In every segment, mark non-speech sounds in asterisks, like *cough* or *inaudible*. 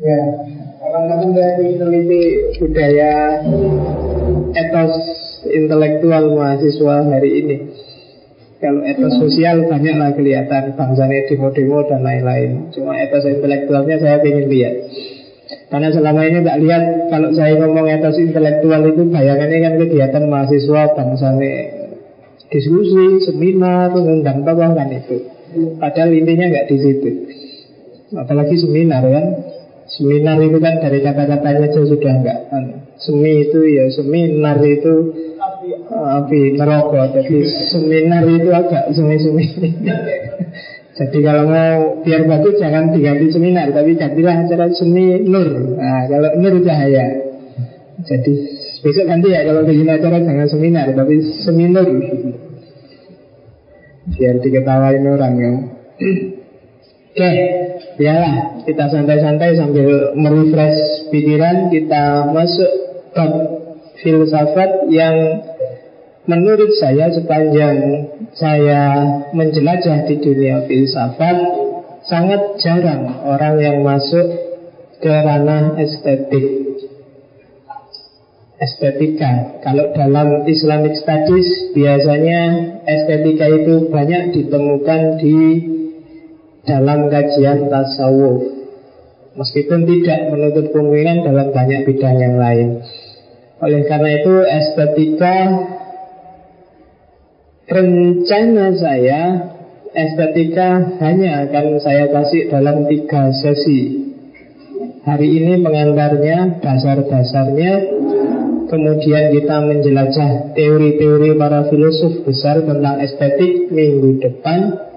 Ya, orang-orang dari meneliti budaya etos intelektual mahasiswa hari ini. Kalau etos sosial banyaklah kelihatan bangsanya demo-demo dan lain-lain. Cuma etos intelektualnya saya ingin lihat. Karena selama ini tak lihat kalau saya ngomong etos intelektual itu bayangannya kan kegiatan mahasiswa bangsanya diskusi, seminar, mengundang tokoh kan itu. Padahal intinya nggak di situ. Apalagi seminar kan. Seminar itu kan dari kata-katanya saja sudah nggak. Kan. Semi itu ya seminar itu api neraka. Jadi seminar itu agak semi-semi. *laughs* Jadi kalau mau biar bagus jangan diganti seminar, tapi gantilah acara semi nur. Nah, kalau nur cahaya. Jadi besok ganti ya kalau bikin acara jangan seminar, tapi semi nur. Biar diketawain orang ya. *clears throat* Oke, ya kita santai-santai sambil merefresh pikiran, kita masuk ke filsafat yang menurut saya sepanjang saya menjelajah di dunia filsafat sangat jarang orang yang masuk ke ranah estetik. Estetika kalau dalam Islamic Studies biasanya estetika itu banyak ditemukan di dalam kajian tasawuf meskipun tidak menutup kemungkinan dalam banyak bidang yang lain oleh karena itu estetika Rencana saya estetika hanya akan saya kasih dalam tiga sesi. Hari ini pengantarnya, dasar-dasarnya, kemudian kita menjelajah teori-teori para filosof besar tentang estetik minggu depan.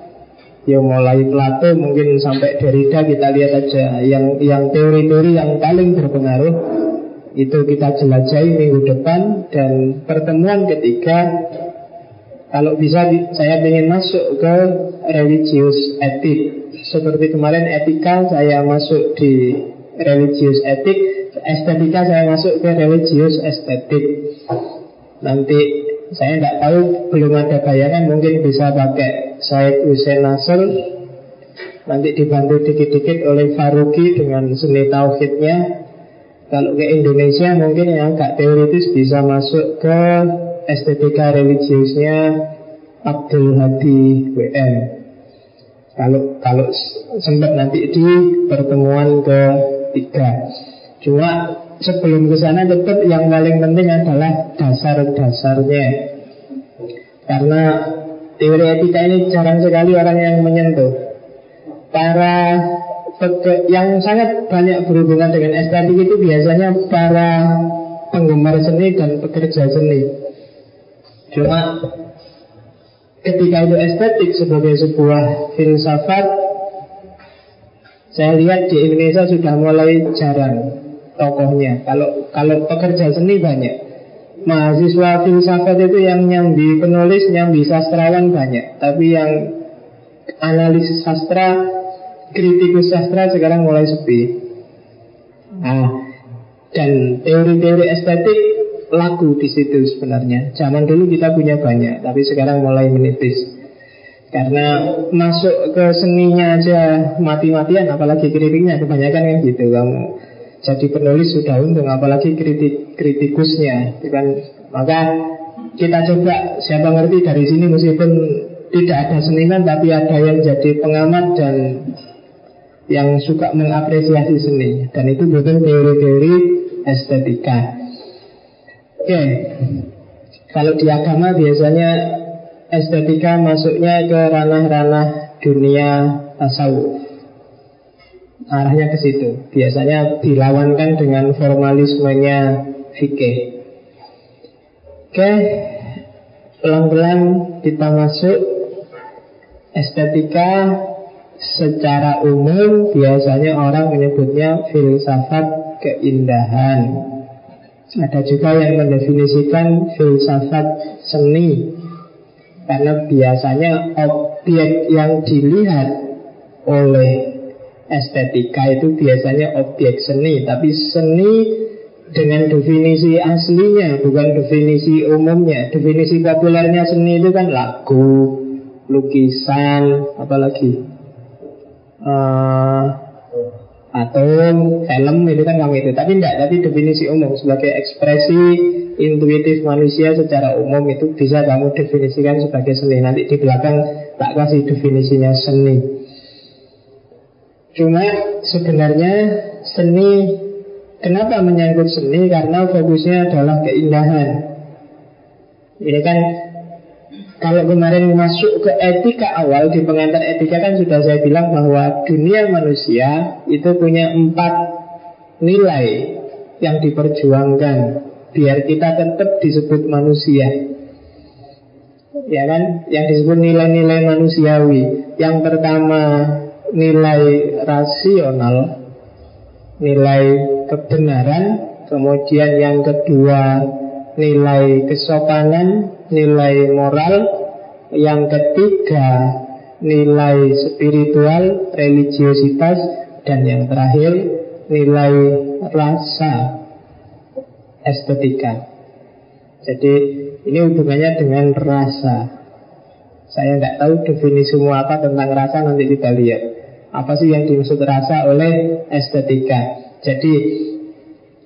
Ya mulai Plato mungkin sampai Derrida kita lihat aja. Yang yang teori-teori yang paling berpengaruh itu kita jelajahi minggu depan dan pertemuan ketiga. Kalau bisa saya ingin masuk ke religius etik. Seperti kemarin etika saya masuk di religius etik. Estetika saya masuk ke religius estetik. Nanti saya tidak tahu belum ada bayangan mungkin bisa pakai Said Hussein Nasr Nanti dibantu dikit-dikit oleh Faruqi dengan seni tauhidnya Kalau ke Indonesia mungkin yang agak teoritis bisa masuk ke estetika religiusnya Abdul Hadi WM. Kalau kalau sempat nanti di pertemuan ketiga. Cuma sebelum ke sana tetap yang paling penting adalah dasar-dasarnya. Karena teori etika ini jarang sekali orang yang menyentuh. Para yang sangat banyak berhubungan dengan estetik itu biasanya para penggemar seni dan pekerja seni. Cuma ketika itu estetik sebagai sebuah filsafat saya lihat di Indonesia sudah mulai jarang tokohnya. Kalau kalau pekerja seni banyak. Mahasiswa filsafat itu yang nyambi penulis, nyambi sastrawan banyak. Tapi yang analisis sastra, kritikus sastra sekarang mulai sepi. Nah, dan teori-teori estetik lagu di situ sebenarnya. Zaman dulu kita punya banyak, tapi sekarang mulai menipis. Karena masuk ke seninya aja mati-matian, apalagi kritiknya kebanyakan kan gitu kamu. Jadi penulis sudah untung, apalagi kritik kritikusnya, kan? Maka kita coba siapa ngerti dari sini meskipun tidak ada seniman tapi ada yang jadi pengamat dan yang suka mengapresiasi seni dan itu bukan teori-teori estetika. Oke, kalau di agama biasanya estetika masuknya ke ranah-ranah dunia tasawuf. Arahnya ke situ. Biasanya dilawankan dengan formalismenya fikih. Oke, pelan-pelan kita masuk estetika secara umum biasanya orang menyebutnya filsafat keindahan. Ada juga yang mendefinisikan filsafat seni Karena biasanya objek yang dilihat oleh estetika itu biasanya objek seni Tapi seni dengan definisi aslinya bukan definisi umumnya Definisi populernya seni itu kan lagu, lukisan, apalagi uh, atom, film itu kan kamu itu. Tapi tidak, tapi definisi umum sebagai ekspresi intuitif manusia secara umum itu bisa kamu definisikan sebagai seni. Nanti di belakang tak kasih definisinya seni. Cuma sebenarnya seni Kenapa menyangkut seni? Karena fokusnya adalah keindahan. Ini kan kalau kemarin masuk ke etika awal di pengantar etika kan sudah saya bilang bahwa dunia manusia itu punya empat nilai yang diperjuangkan biar kita tetap disebut manusia. Ya kan, yang disebut nilai-nilai manusiawi. Yang pertama nilai rasional, nilai kebenaran, kemudian yang kedua nilai kesopanan, nilai moral, yang ketiga nilai spiritual, religiositas, dan yang terakhir nilai rasa estetika. Jadi ini hubungannya dengan rasa. Saya nggak tahu definisi semua apa tentang rasa nanti kita lihat. Apa sih yang dimaksud rasa oleh estetika? Jadi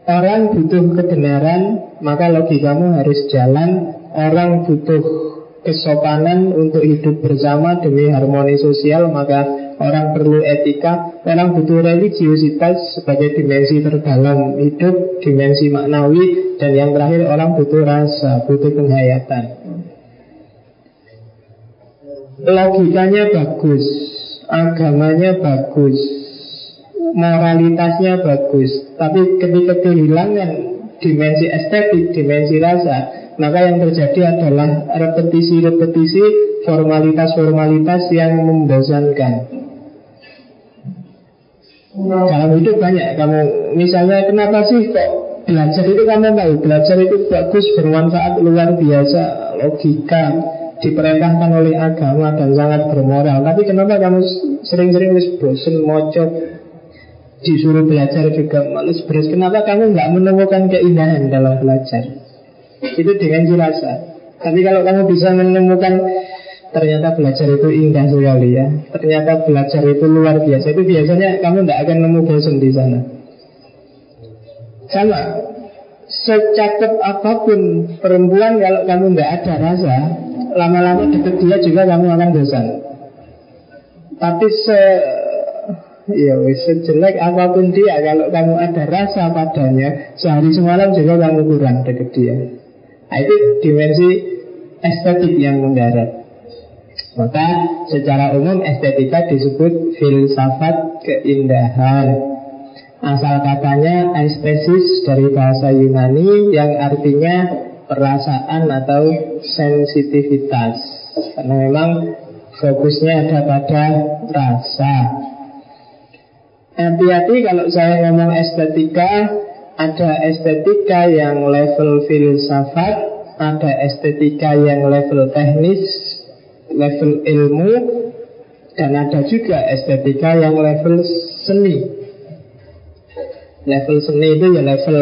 orang butuh kebenaran, maka logikamu harus jalan. Orang butuh kesopanan untuk hidup bersama demi harmoni sosial, maka orang perlu etika. Orang butuh religiositas sebagai dimensi terdalam hidup, dimensi maknawi, dan yang terakhir orang butuh rasa, butuh penghayatan. Logikanya bagus, agamanya bagus, moralitasnya bagus, tapi ketika kehilangan dimensi estetik, dimensi rasa, maka yang terjadi adalah repetisi-repetisi formalitas-formalitas yang membosankan. Dalam hidup banyak kamu Misalnya kenapa sih kok belajar itu kamu tahu Belajar itu bagus, bermanfaat, luar biasa Logika diperintahkan oleh agama dan sangat bermoral Tapi kenapa kamu sering-sering bosan mocok disuruh belajar juga males beres. Kenapa kamu nggak menemukan keindahan dalam belajar? Itu dengan rasa. Tapi kalau kamu bisa menemukan ternyata belajar itu indah sekali ya. Ternyata belajar itu luar biasa. Itu biasanya kamu tidak akan nemu bosan di sana. Sama, secakep apa pun perempuan kalau kamu nggak ada rasa, lama-lama deket dia juga kamu akan bosan. Tapi se Ya wis sejelek apa pun dia Kalau kamu ada rasa padanya Sehari semalam juga kamu kurang deket dia. Nah, Itu dimensi estetik yang mendarat Maka secara umum estetika disebut filsafat keindahan. Asal katanya estesis dari bahasa Yunani Yang artinya perasaan atau sensitivitas. Karena memang fokusnya ada pada rasa. Hati-hati kalau saya ngomong estetika Ada estetika yang level filsafat Ada estetika yang level teknis Level ilmu Dan ada juga estetika yang level seni. Level seni itu ya level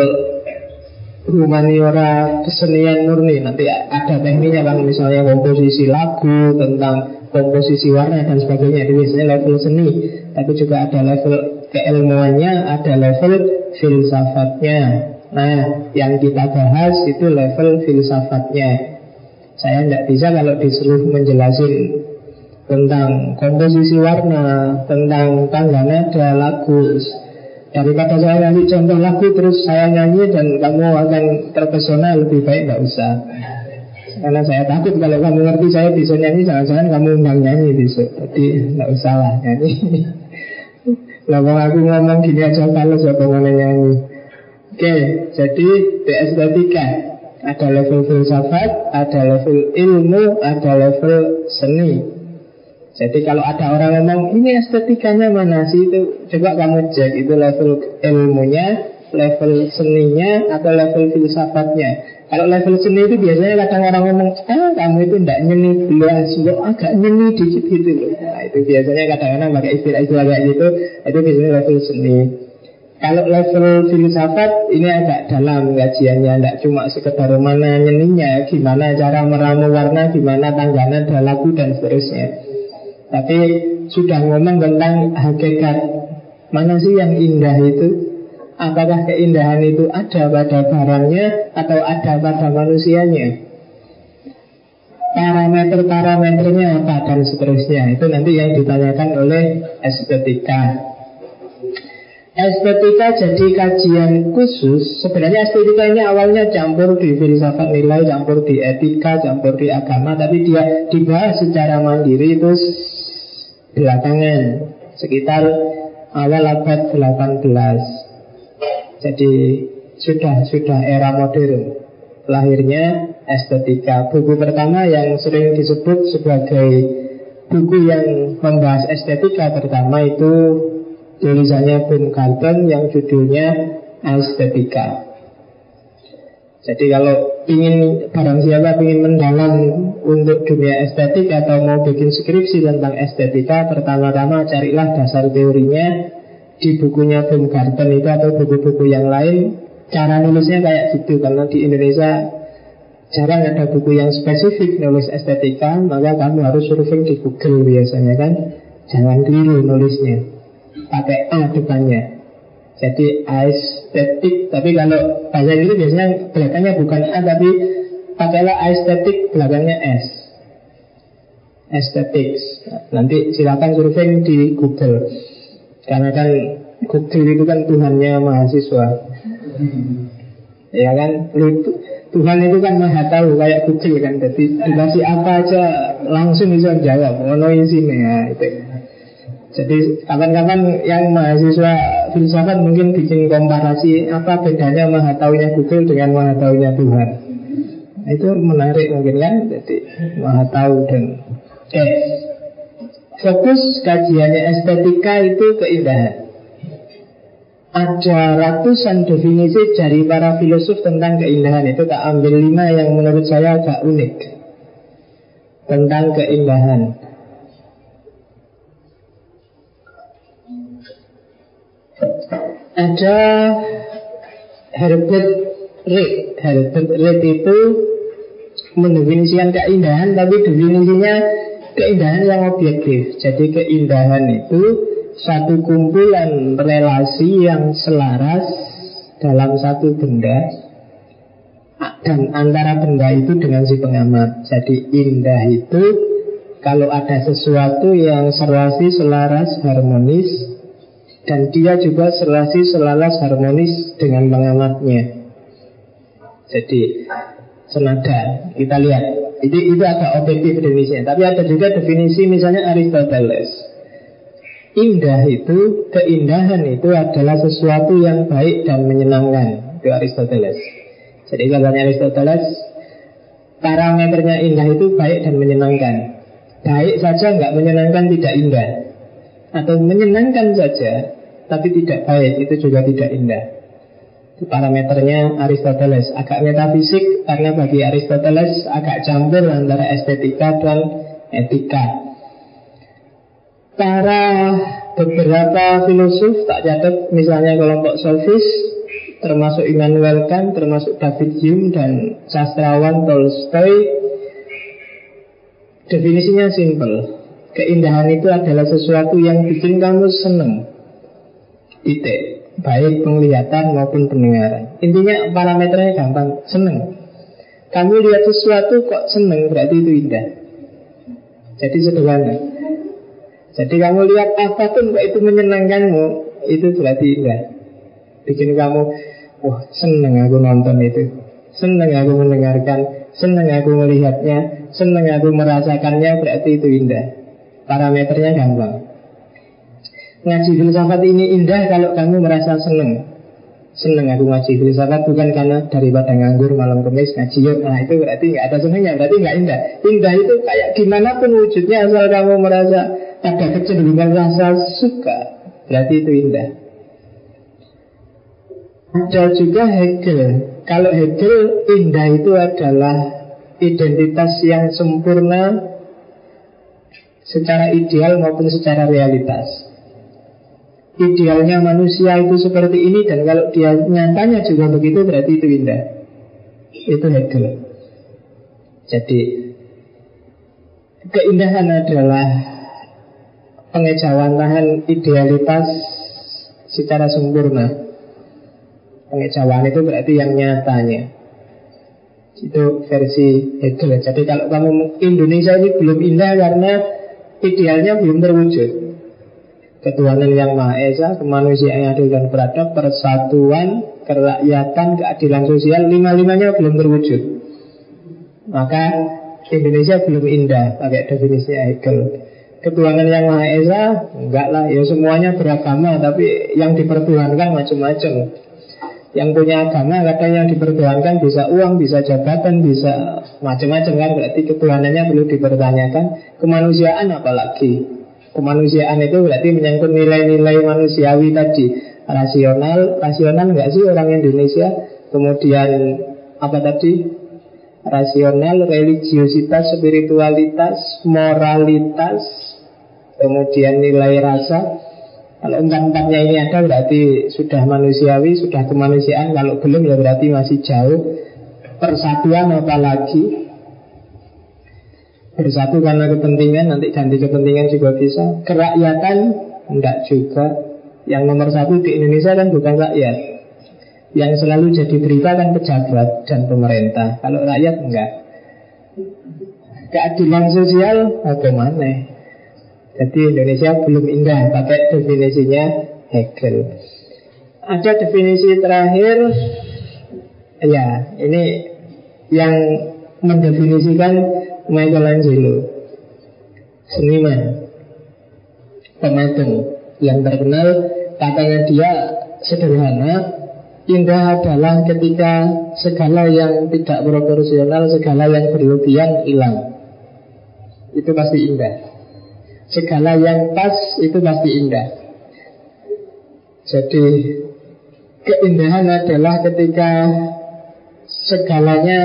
humaniora kesenian murni Nanti ada tekniknya kan Misalnya komposisi lagu Tentang komposisi warna dan sebagainya Itu biasanya level seni Tapi juga ada level keilmuannya ada level filsafatnya. Nah, yang kita bahas itu level filsafatnya. Saya tidak bisa kalau disuruh menjelasin tentang komposisi warna, tentang tangga nada lagu. Daripada saya nyanyi contoh lagu terus saya nyanyi dan kamu akan terpesona lebih baik nggak usah. Karena saya takut kalau kamu ngerti saya bisa nyanyi, jangan-jangan kamu undang nyanyi besok. Jadi nggak usah lah nyanyi. *laughs* Lah aku ngomong gini aja kalau siapa mau nyanyi. Oke, jadi PS 3 ada level filsafat, ada level ilmu, ada level seni. Jadi kalau ada orang ngomong ini estetikanya mana sih itu coba kamu cek itu level ilmunya, level seninya atau level filsafatnya. Kalau level seni itu biasanya kadang orang ngomong, ah kamu itu tidak nyeni belas, lo agak nyeni dikit gitu. Nah itu biasanya kadang-kadang pakai istilah-istilah kayak gitu, itu biasanya level seni. Kalau level filsafat ini agak dalam kajiannya, tidak cuma sekedar mana nyeninya, gimana cara meramu warna, gimana tangganan ada lagu dan seterusnya. Tapi sudah ngomong tentang hakikat Mana sih yang indah itu? Apakah keindahan itu ada pada barangnya atau ada pada manusianya? Parameter-parameternya apa dan seterusnya Itu nanti yang ditanyakan oleh estetika Estetika jadi kajian khusus Sebenarnya estetika ini awalnya campur di filsafat nilai Campur di etika, campur di agama Tapi dia dibahas secara mandiri itu belakangan Sekitar awal abad 18 Jadi sudah sudah era modern. Lahirnya estetika. Buku pertama yang sering disebut sebagai buku yang membahas estetika pertama itu tulisannya Bun Carton yang judulnya Estetika. Jadi kalau ingin barang siapa ingin mendalam untuk dunia estetik atau mau bikin skripsi tentang estetika, pertama-tama carilah dasar teorinya di bukunya Bun Carton itu atau buku-buku yang lain. Cara nulisnya kayak gitu karena di Indonesia jarang ada buku yang spesifik nulis estetika, maka kamu harus surfing di Google biasanya kan. Jangan keliru nulisnya pakai A depannya. Jadi aesthetic, tapi kalau bahasa Inggris biasanya belakangnya bukan A tapi pakailah aesthetic belakangnya S. Aesthetics. Nanti silakan survei di Google. Karena kan Google itu kan Tuhannya mahasiswa. Ya kan, Tuhan itu kan maha tahu kayak Google kan. Jadi dikasih apa aja langsung bisa jawab. Ono sini ya itu. Jadi kapan-kapan yang mahasiswa filsafat mungkin bikin komparasi apa bedanya maha taunya Google dengan maha Tuhan. Itu menarik mungkin kan. Jadi maha tahu dan eh fokus kajiannya estetika itu keindahan. Ada ratusan definisi dari para filosof tentang keindahan itu tak ambil lima yang menurut saya agak unik tentang keindahan. Ada Herbert Reed. Herbert Reed itu mendefinisikan keindahan, tapi definisinya keindahan yang objektif. Jadi keindahan itu satu kumpulan relasi yang selaras dalam satu benda dan antara benda itu dengan si pengamat. Jadi indah itu kalau ada sesuatu yang serasi, selaras, harmonis dan dia juga serasi selalas harmonis dengan pengamatnya. Jadi senada kita lihat itu itu agak objektif definisinya. Tapi ada juga definisi misalnya Aristoteles. Indah itu, keindahan itu adalah sesuatu yang baik dan menyenangkan. Itu Aristoteles. Jadi katanya Aristoteles, parameternya indah itu baik dan menyenangkan. Baik saja nggak menyenangkan tidak indah atau menyenangkan saja tapi tidak baik itu juga tidak indah. Itu parameternya Aristoteles agak metafisik karena bagi Aristoteles agak campur antara estetika dan etika. Para beberapa filosof tak catat misalnya kelompok sofis termasuk Immanuel Kant, termasuk David Hume dan sastrawan Tolstoy definisinya simple Keindahan itu adalah sesuatu yang bikin kamu senang Titik. Baik penglihatan maupun pendengaran. Intinya parameternya gampang. Senang Kamu lihat sesuatu kok senang Berarti itu indah. Jadi sederhana. Jadi kamu lihat apa pun kok itu menyenangkanmu Itu berarti indah. Bikin kamu Wah senang aku nonton itu. Senang aku mendengarkan. Senang aku melihatnya. Senang aku merasakannya Berarti itu indah Parameternya gampang. Ngaji filsafat ini indah kalau kamu merasa seneng. Seneng aku ngaji filsafat bukan karena daripada nganggur malam kemis ngaji. Yuk Nah itu berarti nggak ada senengnya, berarti nggak indah. Indah itu kayak gimana pun wujudnya asal kamu merasa ada kecenderungan rasa suka Berarti itu indah. Ada juga Hegel. Kalau Hegel indah itu adalah identitas yang sempurna secara ideal maupun secara realitas. Idealnya manusia itu seperti ini dan kalau dia nyatanya juga begitu berarti itu indah. Itu Hegel. Jadi keindahan adalah pengejauhan tahan idealitas secara sempurna. Pengejauhan itu berarti yang nyatanya. Itu versi Hegel. Jadi kalau kamu Indonesia ini belum indah karena idealnya belum terwujud. Ketuhanan yang Maha Esa, kemanusiaan yang adil dan beradab, persatuan, kerakyatan, keadilan sosial, lima-limanya belum terwujud. Maka Indonesia belum indah pakai definisi Hegel. Ketuhanan yang Maha Esa, enggak lah, ya semuanya beragama, tapi yang dipertuhankan macam-macam. Yang punya agama kadang yang dipertuhankan bisa uang, bisa jabatan, bisa macam-macam kan. Berarti ketuhanannya perlu dipertanyakan. Kemanusiaan apalagi? Kemanusiaan itu berarti menyangkut nilai-nilai manusiawi tadi. Rasional, rasional enggak sih orang Indonesia? Kemudian apa tadi? Rasional, religiositas, spiritualitas, moralitas Kemudian nilai rasa kalau empat-empatnya ini ada berarti sudah manusiawi, sudah kemanusiaan. Kalau belum ya berarti masih jauh. Persatuan apalagi? Bersatu karena kepentingan Nanti ganti kepentingan juga bisa. Kerakyatan? Enggak juga. Yang nomor satu di Indonesia kan bukan rakyat. Yang selalu jadi berita kan pejabat dan pemerintah. Kalau rakyat enggak. Keadilan sosial Bagaimana jadi Indonesia belum indah pakai definisinya Hegel. Ada definisi terakhir, ya ini yang mendefinisikan Michelangelo, seniman, pematung yang terkenal. Katanya dia sederhana, indah adalah ketika segala yang tidak proporsional, segala yang berlebihan hilang. Itu pasti indah. Segala yang pas itu pasti indah. Jadi Keindahan adalah ketika Segalanya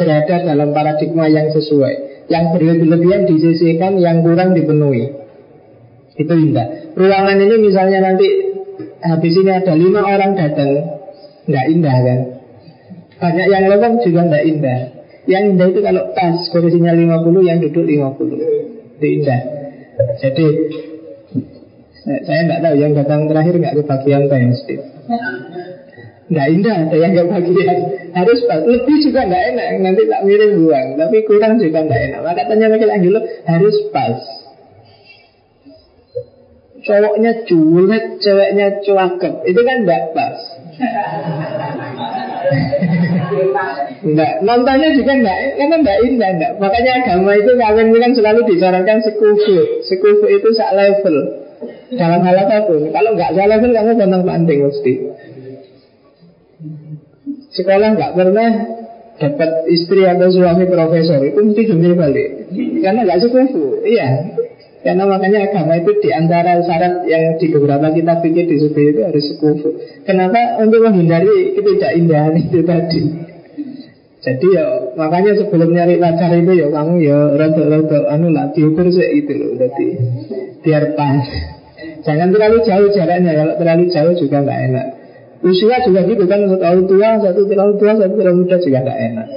berada dalam paradigma yang sesuai. Yang berlebihan disisihkan Yang kurang dipenuhi. Itu indah. Ruangan ini misalnya nanti Habis ini ada lima orang datang Nggak indah kan? Banyak yang lewat juga nggak indah. Yang indah itu kalau pas Kursinya 50 yang duduk 50 Itu indah jadi saya nggak tahu yang datang terakhir nggak kebagian PSD. Nggak indah ada yang kebagian Harus pas Lebih juga nggak enak. Nanti tak miring buang. Tapi kurang juga nggak enak. Maka tanya Michelangelo Harus pas. Cowoknya culet Ceweknya cuakep Itu kan nggak pas *laughs* Enggak, nontonnya juga enggak, karena enggak indah enggak. Makanya agama itu kawin kan selalu disarankan sekufu. Sekufu itu sak level. Dalam hal apa pun. Kalau enggak sak level kamu pantang panting mesti. Sekolah enggak pernah dapat istri atau suami profesor itu mesti jungkir balik. Karena enggak sekufu. Iya, karena makanya agama itu di antara syarat yang di beberapa kita pikir disebut itu harus sekufu. Kenapa? Untuk menghindari ketidakinahan itu tadi. Jadi ya makanya sebelum nyari pacar itu ya kamu ya rada-rada anu lah diukur sih gitu loh. Jadi biar pas. Jangan terlalu jauh jaraknya. Kalau terlalu jauh juga nggak enak. Usia juga gitu kan satu tua, satu terlalu tua, satu terlalu muda juga nggak enak.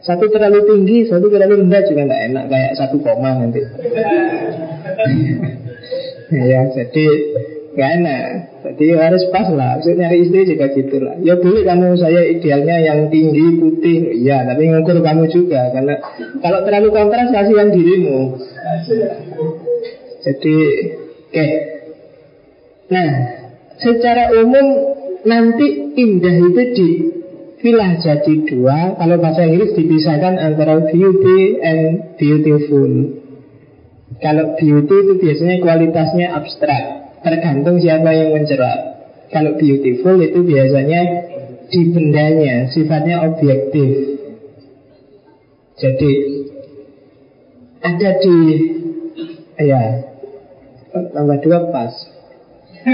Satu terlalu tinggi, satu terlalu rendah juga nggak enak kayak satu koma nanti. *laughs* ya, jadi nggak enak. Jadi harus pas lah. Maksud nyari istri juga gitulah. Ya boleh kamu saya idealnya yang tinggi putih, iya. Tapi ngukur kamu juga karena kalau terlalu kontras kasih yang dirimu. Jadi, oke. Okay. Nah, secara umum nanti indah itu di Filah jadi dua. Kalau bahasa Inggris dipisahkan antara beauty and beautiful. Kalau beauty itu biasanya kualitasnya abstrak. Tergantung siapa yang mencerah Kalau beautiful itu biasanya di bendanya Sifatnya objektif. Jadi Ada di Ya Tambah dua pas. *laughs*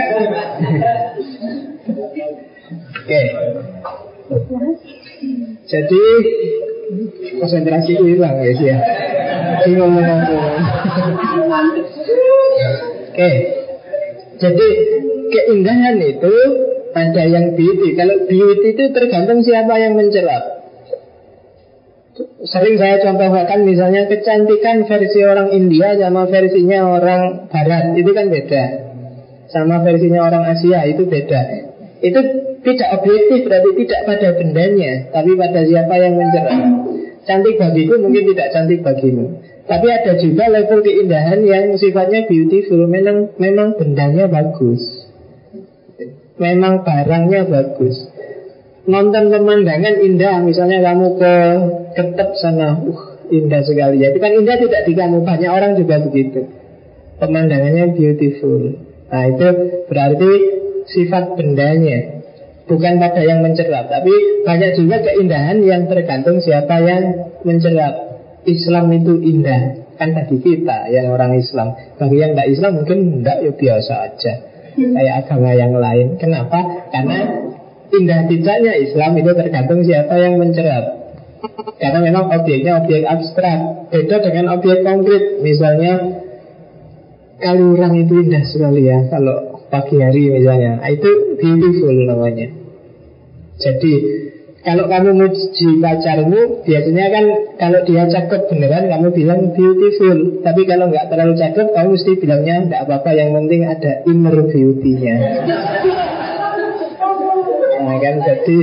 Oke. okay. Jadi konsentrasi hilang guys ya. Jadi ngomong-ngomong. Oke. Jadi keindahan itu ada yang beauty. Kalau beauty itu tergantung siapa yang mencerap. Sering saya contohkan misalnya kecantikan versi orang India sama versinya orang Barat itu kan beda. sama versinya orang Asia itu beda. Itu tidak objektif berarti tidak pada bendanya, tapi pada siapa yang mencerah. Cantik bagiku mungkin tidak cantik bagimu. Tapi ada juga level keindahan yang sifatnya beautiful, memang memang bendanya bagus. Memang barangnya bagus. Nonton pemandangan indah, misalnya kamu ke ketep sana, uh, indah sekali ya. Kan indah tidak di kamu, banyak orang juga begitu. Pemandangannya beautiful. Nah itu berarti sifat bendanya Bukan pada yang mencerap Tapi banyak juga keindahan yang tergantung siapa yang mencerap. Islam itu indah. Kan bagi kita yang orang Islam. Bagi yang tidak Islam mungkin tidak ya biasa aja. Kayak agama yang lain. Kenapa? Karena indah tidaknya Islam itu tergantung siapa yang mencerap. Karena memang objeknya objek abstrak. Beda dengan objek konkret. Misalnya Kaliurang itu indah sekali ya Kalau pagi hari misalnya. Nah, Itu beautiful namanya. Jadi kalau kamu muji pacarmu Biasanya kan kalau dia cakep beneran Kamu bilang beautiful. Tapi kalau nggak terlalu cakep Kamu mesti bilangnya nggak apa-apa Yang penting ada inner beauty-nya. Nah kan jadi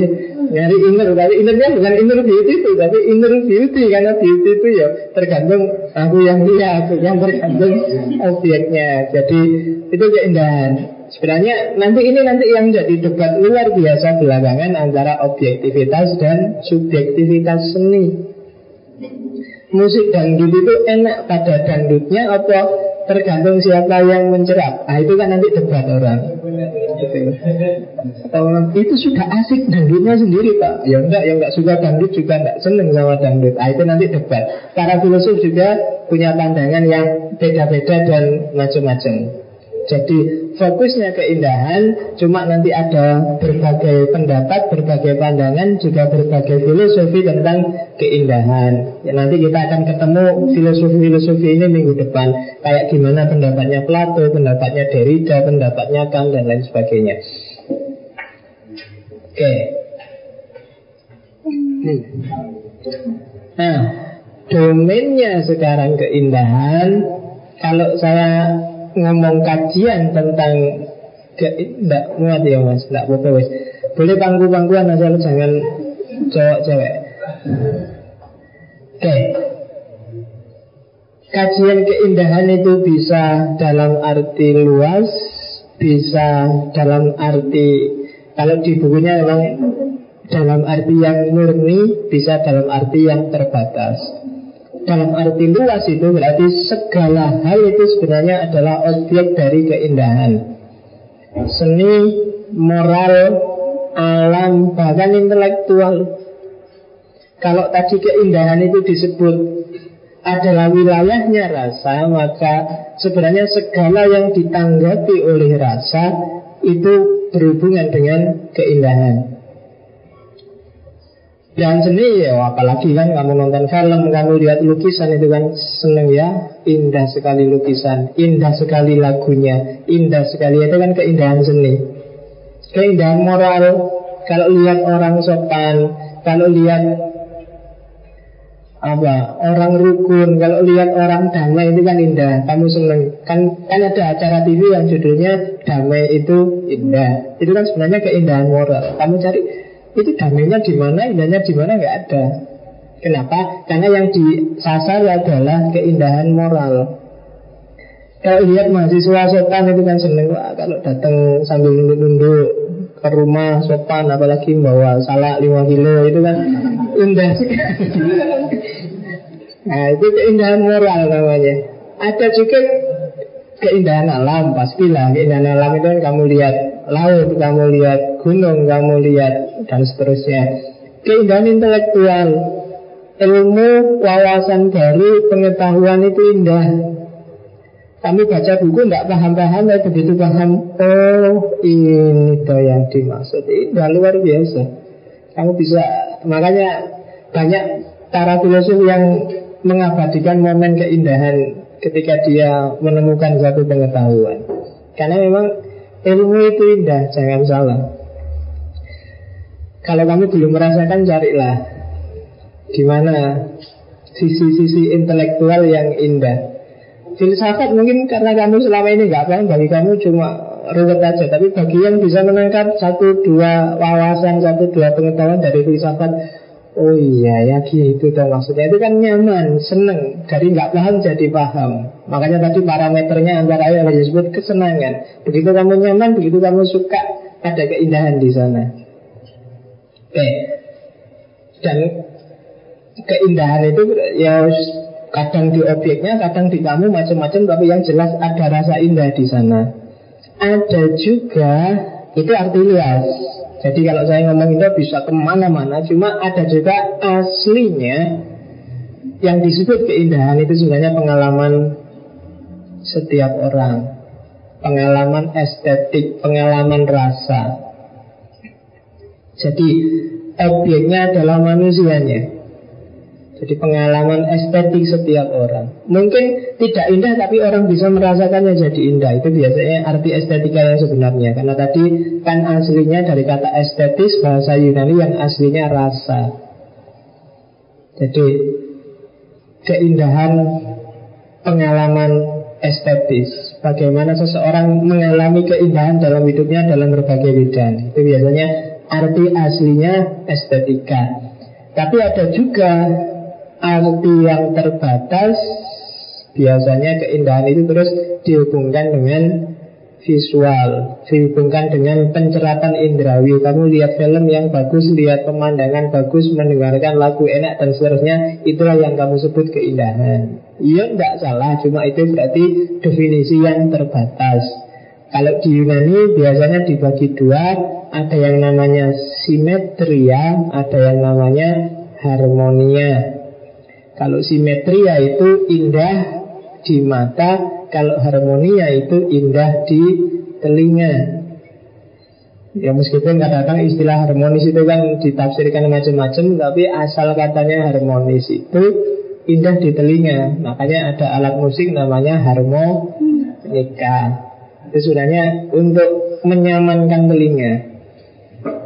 nyari inner tapi innernya bukan inner beauty itu tapi inner beauty. Karena beauty itu ya tergantung aku yang lihat yang tergantung objeknya. Jadi itu keindahan sebenarnya nanti ini nanti yang jadi debat luar biasa belakangan antara objektivitas dan subjektivitas seni musik dangdut itu enak pada dangdutnya atau tergantung siapa yang mencerap. Nah itu kan nanti debat orang. Gitu. itu sudah asik dangdutnya sendiri pak. Ya enggak, yang enggak suka dangdut juga enggak seneng sama dangdut. Nah itu nanti debat. Para filosof juga punya pandangan yang beda-beda dan macam-macam. Jadi fokusnya keindahan Cuma nanti ada berbagai pendapat Berbagai pandangan Juga berbagai filosofi tentang keindahan. Ya, Nanti kita akan ketemu Filosofi-filosofi ini minggu depan. Kayak gimana pendapatnya Plato Pendapatnya Derrida Pendapatnya Kant dan lain sebagainya. Oke. Nah Domainnya sekarang keindahan Kalau saya ngomong kajian tentang tidak muat ya mas, tidak apa-apa wes. Boleh pangku-pangkuan asal jangan cowok-cewek. Oke. Okay. Kajian keindahan itu bisa dalam arti luas, bisa dalam arti kalau di bukunya memang dalam arti yang murni, bisa dalam arti yang terbatas dalam arti luas itu berarti segala hal itu sebenarnya adalah objek dari keindahan. Seni, moral, alam, bahkan intelektual. Kalau tadi keindahan itu disebut adalah wilayahnya rasa, maka sebenarnya segala yang ditanggapi oleh rasa itu berhubungan dengan keindahan. Dan seni ya apalagi kan kamu nonton film, kamu lihat lukisan itu kan seneng ya. Indah sekali lukisan, indah sekali lagunya, indah sekali itu kan keindahan seni. Keindahan moral, kalau lihat orang sopan, kalau lihat apa orang rukun, kalau lihat orang damai itu kan indah, kamu seneng. Kan kan ada acara TV yang judulnya damai itu indah, itu kan sebenarnya keindahan moral. Kamu cari itu damainya di mana, indahnya di mana nggak ada. Kenapa? Karena yang disasar adalah keindahan moral. Kalau lihat mahasiswa sopan itu kan seneng Wah, kalau datang sambil nunduk-nunduk ke rumah sopan apalagi bawa salak 5 kilo itu kan indah sekali. nah itu keindahan moral namanya. Ada juga keindahan alam pastilah keindahan alam itu kan kamu lihat laut, kamu lihat gunung, kamu lihat dan seterusnya. Keindahan intelektual, ilmu, wawasan baru, pengetahuan itu indah. Kami baca buku tidak paham-paham, ya begitu paham, oh ini tuh yang dimaksud. Indah luar biasa. Kamu bisa, makanya banyak para filosof yang mengabadikan momen keindahan ketika dia menemukan satu pengetahuan. Karena memang Ilmu itu indah, jangan salah. Kalau kamu belum merasakan, carilah di mana sisi-sisi intelektual yang indah. Filsafat mungkin karena kamu selama ini nggak paham bagi kamu cuma ruwet aja Tapi bagi yang bisa menangkap satu dua wawasan Satu dua pengetahuan dari filsafat Oh iya ya gitu dong maksudnya. Itu kan nyaman, seneng. Dari nggak paham jadi paham. Makanya tadi parameternya antara yang disebut kesenangan. Begitu kamu nyaman, begitu kamu suka Ada keindahan di sana. Oke Dan keindahan itu ya kadang di objeknya, kadang di kamu macam-macam, tapi yang jelas ada rasa indah di sana. Ada juga itu arti luas. Jadi kalau saya ngomong indah bisa ke mana-mana, cuma ada juga aslinya yang disebut keindahan itu sebenarnya pengalaman setiap orang, pengalaman estetik, pengalaman rasa. Jadi objeknya adalah manusianya. Jadi pengalaman estetik setiap orang. Mungkin tidak indah tapi orang bisa merasakannya jadi indah. Itu biasanya arti estetika yang sebenarnya. Karena tadi kan aslinya dari kata estetis Bahasa Yunani yang aslinya rasa. Jadi keindahan pengalaman estetis. Bagaimana seseorang mengalami keindahan dalam hidupnya dalam berbagai bidang. Itu biasanya arti aslinya estetika. Tapi ada juga arti yang terbatas biasanya keindahan itu terus dihubungkan dengan visual dihubungkan dengan penceratan indrawi. Kamu lihat film yang bagus lihat pemandangan bagus mendengarkan lagu enak dan seterusnya itulah yang kamu sebut keindahan. Iya tidak salah cuma itu berarti definisi yang terbatas. Kalau di Yunani biasanya dibagi dua. Ada yang namanya simetria ada yang namanya harmonia kalau simetria itu indah di mata, kalau harmonia itu indah di telinga. Ya meskipun kadang-kadang istilah harmonis itu kan ditafsirkan macam-macam, tapi asal katanya harmonis itu indah di telinga. Makanya ada alat musik namanya harmonika. Itu sebenarnya untuk menyamankan telinga.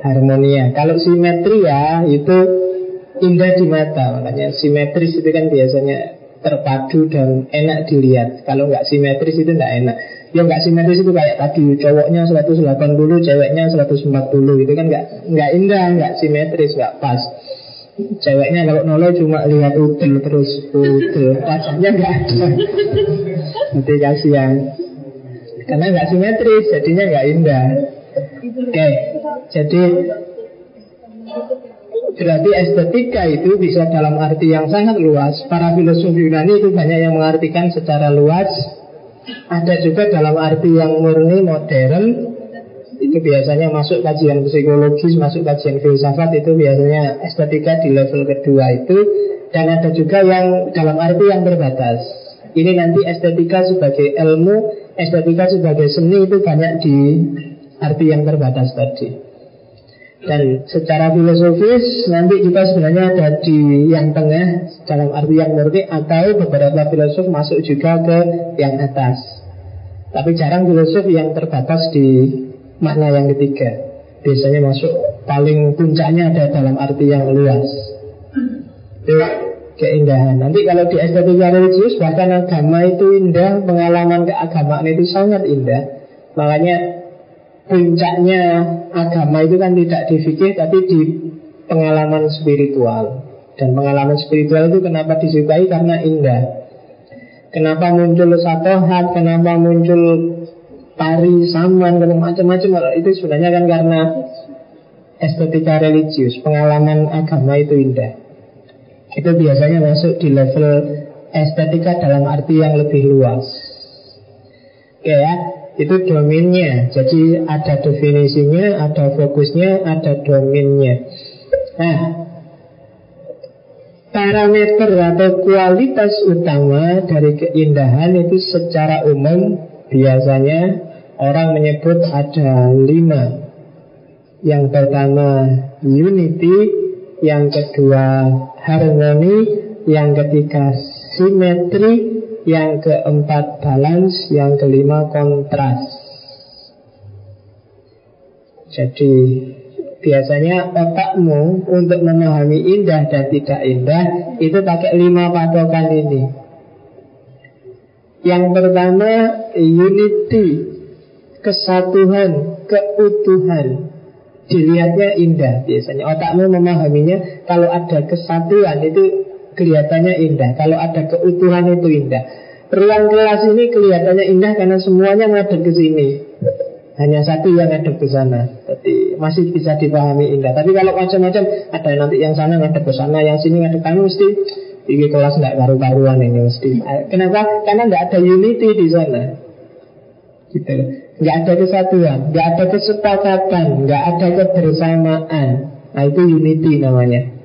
Harmonia. Kalau simetria itu indah di mata makanya simetris itu kan biasanya terpadu dan enak dilihat. Kalau nggak simetris itu nggak enak. Yang nggak simetris itu kayak tadi cowoknya 180 ceweknya 140 itu kan nggak nggak indah nggak simetris nggak pas. Ceweknya kalau noloh cuma lihat udel terus udel. Wajahnya nggak ada. Nanti kasihan. Karena nggak simetris jadinya nggak indah. Oke okay. jadi Berarti estetika itu bisa dalam arti yang sangat luas. Para filosof Yunani itu banyak yang mengartikan secara luas. Ada juga dalam arti yang murni modern. Itu biasanya masuk kajian psikologis, masuk kajian filsafat Itu biasanya estetika di level kedua itu. Dan ada juga yang dalam arti yang terbatas. Ini nanti estetika sebagai ilmu Estetika sebagai seni itu banyak di arti yang terbatas tadi dan secara filosofis nanti kita sebenarnya ada di yang tengah dalam arti yang murni atau beberapa filosof masuk juga ke yang atas. Tapi jarang filosof yang terbatas di makna yang ketiga. Biasanya masuk paling puncaknya ada dalam arti yang luas. Itu keindahan. Nanti kalau di estetika religius bahkan agama itu indah, pengalaman keagamaan itu sangat indah. Makanya puncaknya agama itu kan tidak di fikih tapi di pengalaman spiritual. Dan pengalaman spiritual itu kenapa disukai? Karena indah. Kenapa muncul satu hat? Kenapa muncul tari saman dan macam-macam? Itu sebenarnya kan karena estetika religius. Pengalaman agama itu indah. Itu biasanya masuk di level estetika dalam arti yang lebih luas. Oke ya, itu domainnya. Jadi ada definisinya, ada fokusnya, ada domainnya. Nah, parameter atau kualitas utama dari keindahan itu secara umum biasanya orang menyebut ada lima. Yang pertama unity, yang kedua harmoni, yang ketiga simetri, yang keempat balance, yang kelima kontras. Jadi biasanya otakmu untuk memahami indah dan tidak indah itu pakai lima patokan ini. Yang pertama unity, kesatuan, keutuhan. Dilihatnya indah biasanya. Otakmu memahaminya kalau ada kesatuan itu kelihatannya indah. Kalau ada keutuhan itu indah. Ruang kelas ini kelihatannya indah karena semuanya ngadep ke sini. Hanya satu yang ngadep ke sana. Jadi masih bisa dipahami indah. Tapi kalau macam-macam ada nanti yang sana ngadep ke sana, yang sini ngadep kamu mesti ini kelas nggak karu-karuan ini mesti. Kenapa? Karena nggak ada unity di sana. Gitu. Nggak ada kesatuan, nggak ada kesepakatan, nggak ada kebersamaan. Nah itu unity namanya.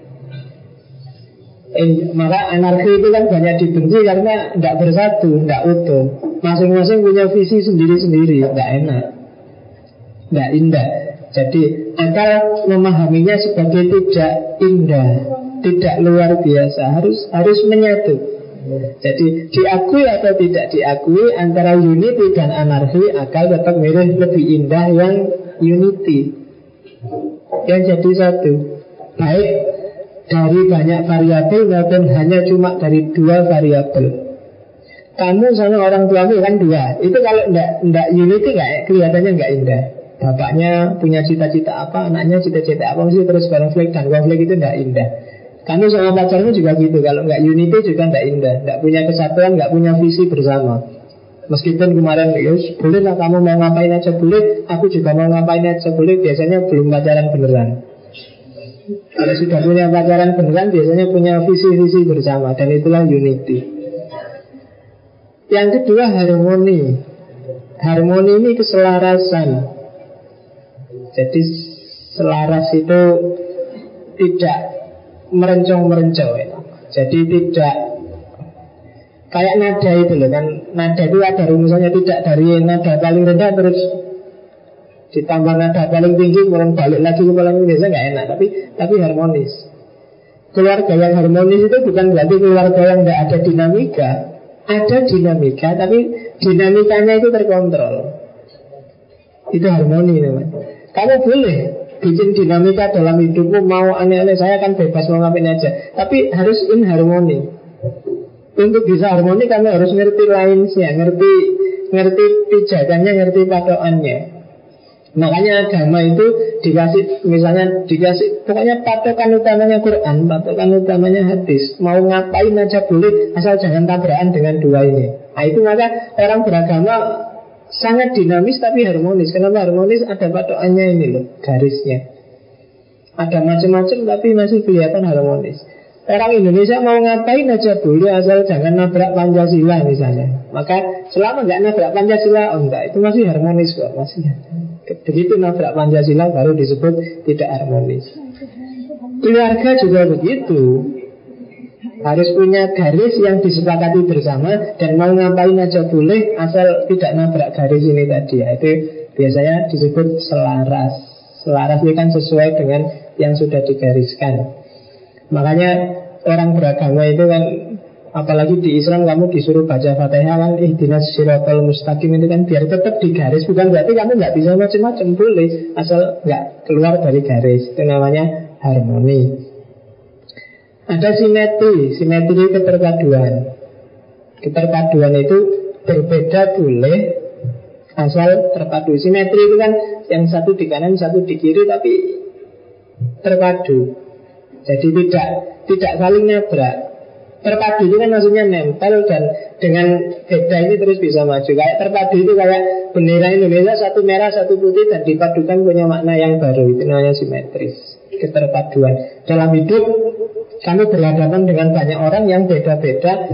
Eh, maka anarki itu kan banyak dibenci karena nggak bersatu, nggak utuh. Masing-masing punya visi sendiri-sendiri, nggak enak, nggak indah. Jadi akal memahaminya sebagai tidak indah, tidak luar biasa, harus harus menyatu. Jadi diakui atau tidak diakui antara unity dan anarki akal tetap mirip lebih indah yang unity yang jadi satu baik dari banyak variabel maupun hanya cuma dari dua variabel kamu sama orang tuamu kan dua. Itu kalau enggak, enggak unity enggak, kelihatannya enggak indah. Bapaknya punya cita-cita apa anaknya cita-cita apa mesti terus konflik dan konflik itu enggak indah. Kamu sama pacarmu juga gitu. Kalau nggak unity juga nggak indah. Nggak punya kesatuan, nggak punya visi bersama. Meskipun kemarin ya, boleh lah kamu mau ngapain aja boleh Aku juga mau ngapain aja boleh. Biasanya belum pacaran beneran Kalau sudah punya pacaran beneran Biasanya punya visi-visi bersama Dan itulah unity. Yang kedua harmoni. Harmoni ini keselarasan. Jadi selaras itu tidak merencong-merencong. Ya. Jadi tidak kayak nada itu loh kan. Nada itu ada rumusannya tidak dari nada paling rendah terus ditambah nada paling tinggi kemudian balik lagi ke paling biasa nggak enak tapi tapi harmonis. Keluarga yang harmonis itu bukan berarti keluarga yang tidak ada dinamika. Ada dinamika tapi dinamikanya itu terkontrol. Itu harmoni teman kamu boleh bikin dinamika dalam hidupmu mau aneh-aneh saya kan bebas mau ngapain aja. Tapi harus in harmoni. Untuk bisa harmoni kami harus ngerti lainsnya ngerti ngerti pijakannya ngerti patokannya makanya agama itu dikasih misalnya dikasih pokoknya patokan utamanya Quran patokan utamanya hadis mau ngapain aja boleh asal jangan tabrakan dengan dua ini nah itu maka orang beragama sangat dinamis tapi harmonis. Kenapa harmonis? Ada patokannya ini loh, garisnya. Ada macam-macam tapi masih kelihatan harmonis. Orang Indonesia mau ngapain aja boleh asal jangan nabrak Pancasila misalnya. Maka selama nggak nabrak Pancasila, oh enggak, itu masih harmonis kok, masih. Begitu nabrak Pancasila baru disebut tidak harmonis. Keluarga juga begitu. Harus punya garis yang disepakati bersama Dan mau ngapain aja boleh Asal tidak nabrak garis ini tadi ya, Itu biasanya disebut selaras Selaras ini kan sesuai dengan yang sudah digariskan Makanya orang beragama itu kan Apalagi di Islam kamu disuruh baca Fatihah kan dinas sirotol mustaqim itu kan biar tetap di garis Bukan berarti kamu nggak bisa macam-macam boleh Asal nggak keluar dari garis Itu namanya harmoni ada simetri, simetri keterpaduan. Keterpaduan itu berbeda boleh asal terpadu. Simetri itu kan yang satu di kanan, satu di kiri, tapi terpadu. Jadi tidak tidak saling nabrak. Terpadu itu kan maksudnya nempel dan dengan beda ini terus bisa maju. Kayak terpadu itu kayak bendera Indonesia satu merah satu putih dan dipadukan punya makna yang baru. Itu namanya simetris, keterpaduan. Dalam hidup kami berhadapan dengan banyak orang yang beda-beda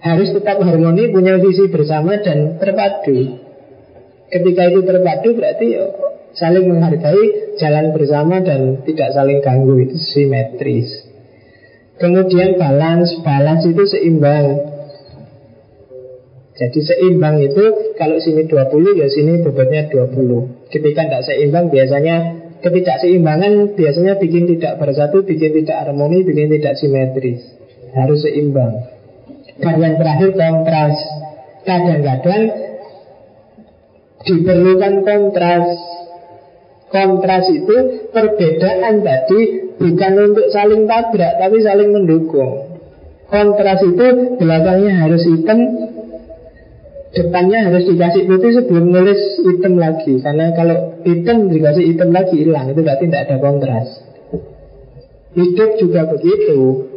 Harus tetap harmoni, punya visi bersama dan terpadu Ketika itu terpadu berarti ya, saling menghargai, jalan bersama dan tidak saling ganggu Itu simetris Kemudian balance, balance itu seimbang jadi seimbang itu kalau sini 20 ya sini bobotnya 20 Ketika tidak seimbang biasanya Ketidakseimbangan biasanya bikin tidak bersatu, bikin tidak harmoni, bikin tidak simetris. Harus seimbang. Dan yang terakhir kontras. Kadang-kadang diperlukan kontras. Kontras itu perbedaan tadi bukan untuk saling tabrak, tapi saling mendukung. Kontras itu belakangnya harus hitam, depannya harus dikasih putih sebelum nulis hitam lagi. Karena kalau hitam dikasih hitam lagi hilang. Itu berarti tidak ada kontras. Hidup juga begitu.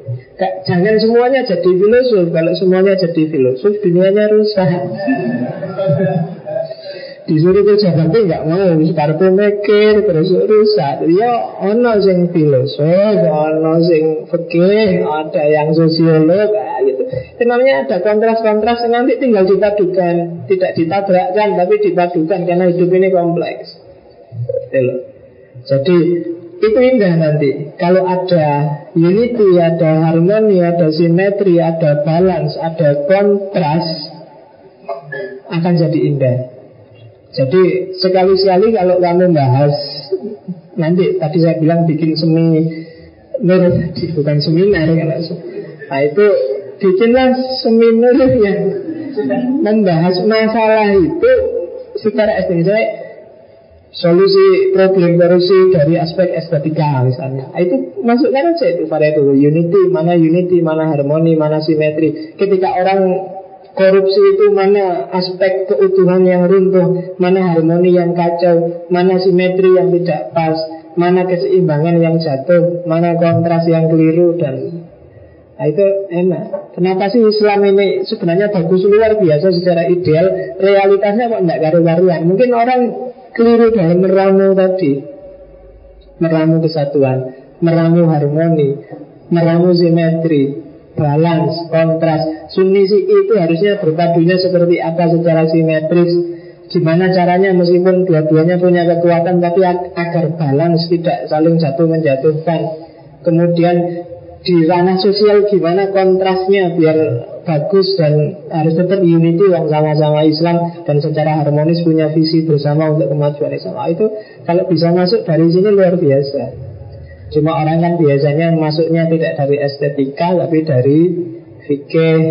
Jangan semuanya jadi filosof. Kalau semuanya jadi filosof dunianya rusak disuruh kerja bakti nggak mau kartu mikir terus rusak. Ya ono sing filosof ono sing fikih ada yang sosiolog gitu. Itu namanya ada kontras-kontras nanti tinggal dipadukan tidak ditabrakkan tapi dipadukan karena hidup ini kompleks. Jadi itu indah nanti. Kalau ada unity ada harmoni ada simetri ada balance ada kontras akan jadi indah jadi sekali-sekali kalau kamu bahas Nanti tadi saya bilang bikin semi Nur bukan seminar Nah itu bikinlah seminar yang Membahas masalah itu Secara estetika Solusi problem korupsi dari aspek estetika misalnya. Nah, Itu masukkan aja itu Unity, mana unity, mana harmoni, mana simetri. Ketika orang Korupsi itu mana aspek keutuhan yang runtuh, mana harmoni yang kacau, mana simetri yang tidak pas, mana keseimbangan yang jatuh, mana kontras yang keliru dan Nah itu enak. Kenapa sih Islam ini sebenarnya bagus? Luar biasa secara ideal. Realitasnya kok tidak karu-karuan? Mungkin orang keliru dalam meramu tadi. Meramu kesatuan Meramu harmoni Meramu simetri balance, kontras. Sunni si itu harusnya berpadunya seperti apa secara simetris. Gimana caranya meskipun dua-duanya punya kekuatan tapi agar balance tidak saling jatuh menjatuhkan. Kemudian di ranah sosial gimana kontrasnya biar bagus dan harus tetap unity yang sama-sama Islam dan secara harmonis punya visi bersama untuk kemajuan Islam. Nah, itu kalau bisa masuk dari sini luar biasa. Cuma orang kan biasanya masuknya tidak dari estetika tapi dari fikih.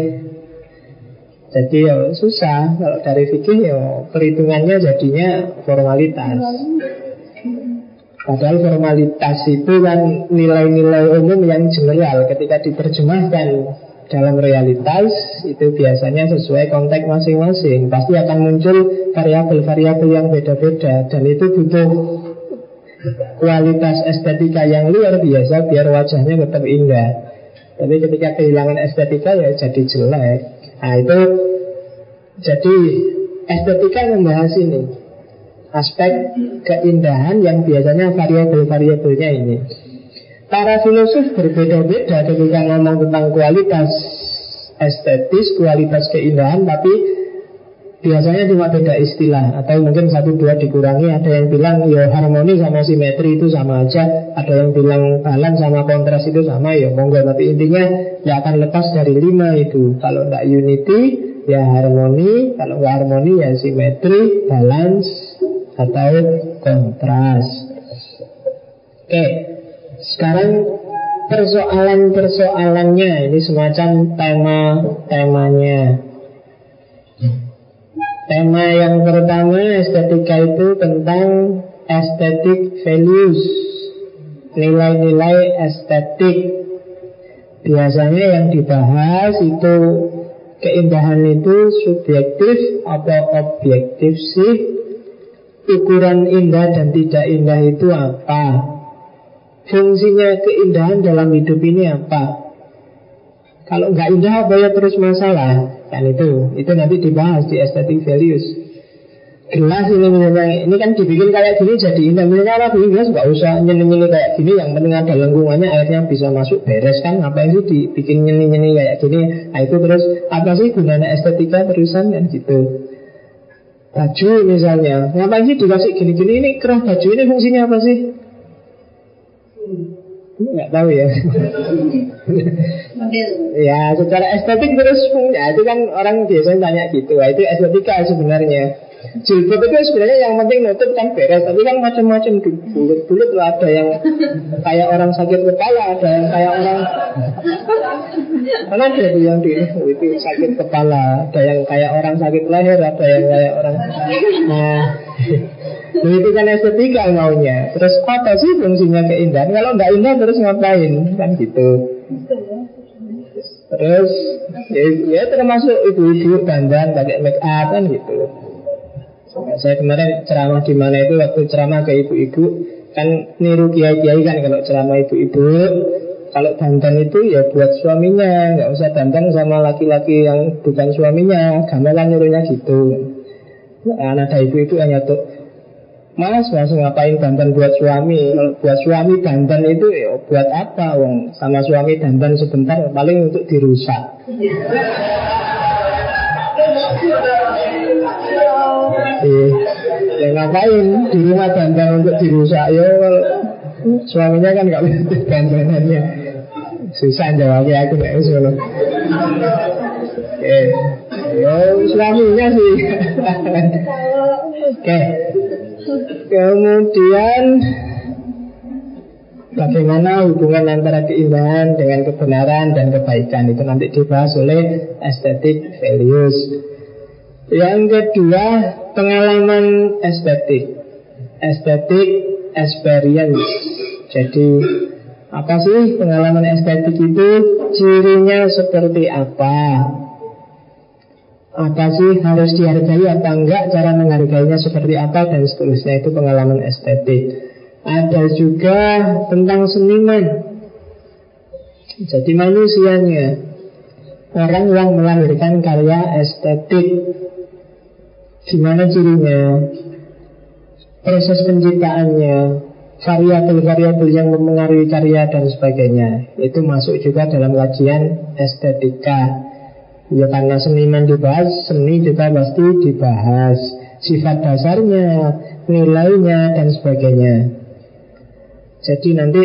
Jadi ya susah kalau dari fikih ya perhitungannya jadinya formalitas. Padahal formalitas itu kan nilai-nilai umum yang general ketika diterjemahkan dalam realitas itu biasanya sesuai konteks masing-masing. Pasti akan muncul variabel-variabel yang beda-beda dan itu butuh kualitas estetika yang luar biasa biar wajahnya tetap indah. Tapi ketika kehilangan estetika ya jadi jelek. Nah itu jadi estetika membahas ini aspek keindahan yang biasanya variabel-variabelnya ini. Para filosof berbeda-beda ketika ngomong tentang kualitas estetis, kualitas keindahan, tapi biasanya cuma beda istilah atau mungkin satu dua dikurangi. Ada yang bilang ya harmoni sama simetri itu sama aja. Ada yang bilang balance sama kontras itu sama. Ya monggo. Tapi intinya ya akan lepas dari lima itu. Kalau tidak unity ya harmoni. Kalau nggak harmoni ya simetri balance atau kontras. Oke. Sekarang persoalan-persoalannya. Ini semacam tema temanya Tema yang pertama estetika itu tentang aesthetic values. Nilai-nilai estetik. Biasanya yang dibahas itu Keindahan itu subjektif atau objektif sih? Ukuran indah dan tidak indah itu apa? Fungsinya keindahan dalam hidup ini apa Kalau nggak indah apa ya terus masalah Kan itu, itu nanti dibahas di aesthetic values. Gelas ini misalnya, ini kan dibikin kayak gini jadi indah. Misalnya bikin gelas nggak usah nyeni-nyeni kayak gini, yang penting ada lengkungannya airnya bisa masuk beres kan. Ngapain sih dibikin nyeni-nyeni kayak gini? Nah itu terus apa sih gunanya estetika terusan kan gitu. Baju misalnya, ngapain sih dikasih gini-gini ini kerah baju ini fungsinya apa sih? Nggak tahu ya. ya secara estetik terus ya itu kan orang biasanya tanya gitu. Nah, itu estetika sebenarnya. Jilbab itu sebenarnya yang penting nutup kan beres, tapi kan macam-macam bulut-bulut lah ada yang kayak orang sakit kepala, ada yang kayak orang karena ada yang di itu sakit kepala, ada yang kayak orang sakit leher, ada yang kayak orang nah Nah, itu kan estetika maunya. Terus apa sih fungsinya keindahan? Kalau nggak indah terus ngapain? Kan gitu. Terus ya, ya termasuk ibu-ibu dandan pakai make up kan gitu. Saya kemarin ceramah di mana itu waktu ceramah ke ibu-ibu kan niru kiai-kiai kan kalau ceramah ibu-ibu kalau dandan itu ya buat suaminya nggak usah dandan sama laki-laki yang bukan suaminya gamelan nirunya gitu nah, ada ibu itu hanya tuh Mas, mas ngapain dandan buat suami? Buat suami dandan itu ya buat apa? Wong sama suami dandan sebentar paling untuk dirusak. Eh, ya ngapain? Di rumah dandan untuk dirusak. Ya suaminya kan nggak bisa dandanannya. Susah jawabnya aku bisa loh eh ya suaminya sih. *laughs* Oke Kemudian Bagaimana hubungan antara keindahan dengan kebenaran dan kebaikan? Itu nanti dibahas oleh estetik values Yang kedua Pengalaman estetik. Estetik experience. Jadi apa sih pengalaman estetik itu? Cirinya seperti apa apa sih harus dihargai apa enggak? Cara menghargainya seperti apa dan seterusnya. Itu pengalaman estetik. Ada juga tentang seniman. Jadi manusianya. Orang yang melahirkan karya estetik. Gimana cirinya? Proses penciptaannya. Variabel-variabel yang mempengaruhi karya dan sebagainya. Itu masuk juga dalam kajian estetika Ya karena seniman dibahas, seni juga pasti dibahas. Sifat dasarnya, nilainya, dan sebagainya. Jadi nanti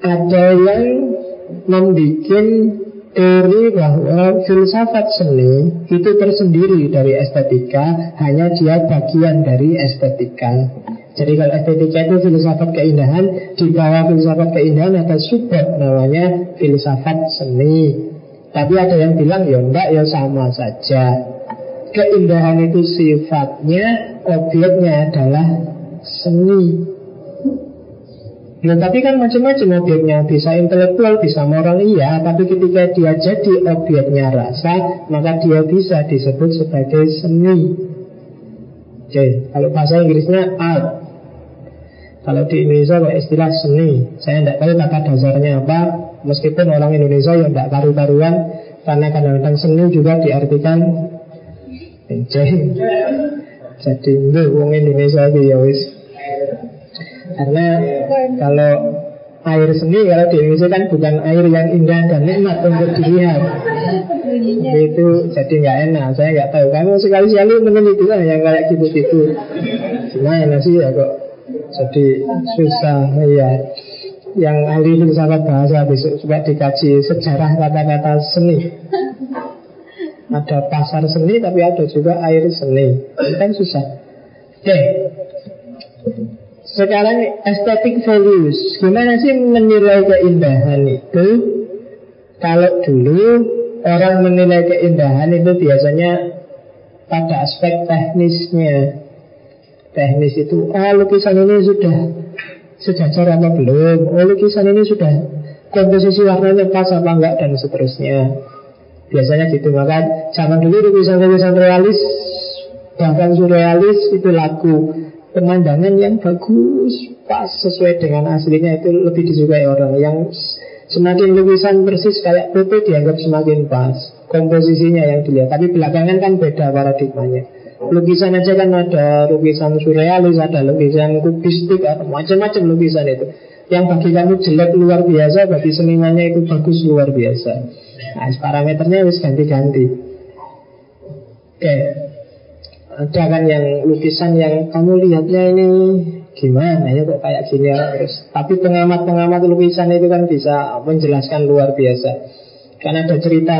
ada yang membuat teori bahwa filsafat seni itu tersendiri dari estetika Hanya dia bagian dari estetika. Jadi kalau estetika itu filsafat keindahan Di bawah filsafat keindahan ada subbab namanya filsafat seni tapi ada yang bilang ya enggak ya sama saja. Keindahan itu sifatnya Objeknya adalah seni. Nah, tapi kan macam-macam objeknya. Bisa intelektual, bisa moral iya. Tapi ketika dia jadi objeknya rasa Maka dia bisa disebut sebagai seni. Oke, kalau bahasa Inggrisnya art. Kalau di Indonesia istilah seni. Saya tidak tahu kata dasarnya apa Meskipun orang Indonesia yang tidak karu-karuan Karena kadang-kadang seni juga diartikan Enceng Jadi itu orang Indonesia itu ya wis. Karena kalau air seni kalau di Indonesia kan bukan air yang indah dan nikmat untuk dilihat. Itu jadi nggak enak. Saya nggak tahu. Kamu sekali sekali meneliti lah yang kayak gitu gitu gimana sih ya kok jadi susah ya yang ahli filsafat bahasa besok juga dikaji sejarah kata-kata seni. Ada pasar seni tapi ada juga air seni. Kan susah. Oke. Sekarang estetik values. Gimana sih menilai keindahan itu? Kalau dulu orang menilai keindahan itu biasanya pada aspek teknisnya. Teknis itu, ah lukisan ini sudah sejajar apa belum? Oh lukisan ini sudah komposisi warnanya pas apa enggak dan seterusnya. Biasanya gitu maka zaman dulu lukisan-lukisan realis bahkan surrealis itu lagu pemandangan yang bagus pas sesuai dengan aslinya itu lebih disukai orang. Yang semakin lukisan persis kayak foto dianggap semakin pas komposisinya yang dilihat. Tapi belakangan kan beda paradigmanya Lukisan aja kan ada lukisan surrealis, ada lukisan kubistik, ada macam-macam lukisan itu. Yang bagi kamu jelek luar biasa, bagi senimannya itu bagus luar biasa. Nah, parameternya harus ganti-ganti. Oke, ada kan yang lukisan yang kamu lihatnya ini gimana ya kok kayak gini terus tapi pengamat-pengamat lukisan itu kan bisa menjelaskan luar biasa karena ada cerita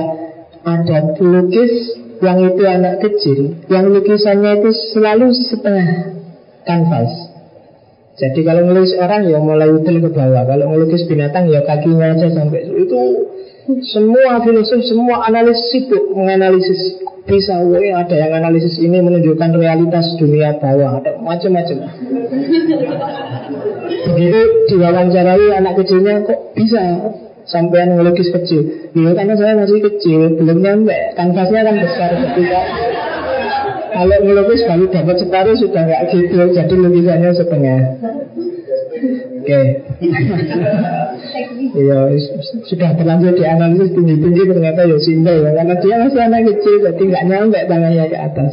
ada pelukis yang itu anak kecil, yang lukisannya itu selalu setengah kanvas. Jadi kalau ngelukis orang ya mulai utul ke bawah, kalau ngelukis binatang ya kakinya aja sampai itu semua filosof, semua analisis sibuk menganalisis bisa, woy, ada yang analisis ini menunjukkan realitas dunia bawah, ada macam-macam. Begitu diwawancarai anak kecilnya kok bisa sampai ngelukis kecil? Ya karena saya masih kecil, belum nyampe. Kanvasnya kan besar ketika kalau ngelukis baru dapat separuh sudah nggak gitu, jadi lukisannya setengah. Oke. *laughs* Iya, sudah terlanjur dianalisis tinggi-tinggi ternyata ya simpel ya. Karena dia masih anak kecil, jadi nggak nyampe tangannya ke atas.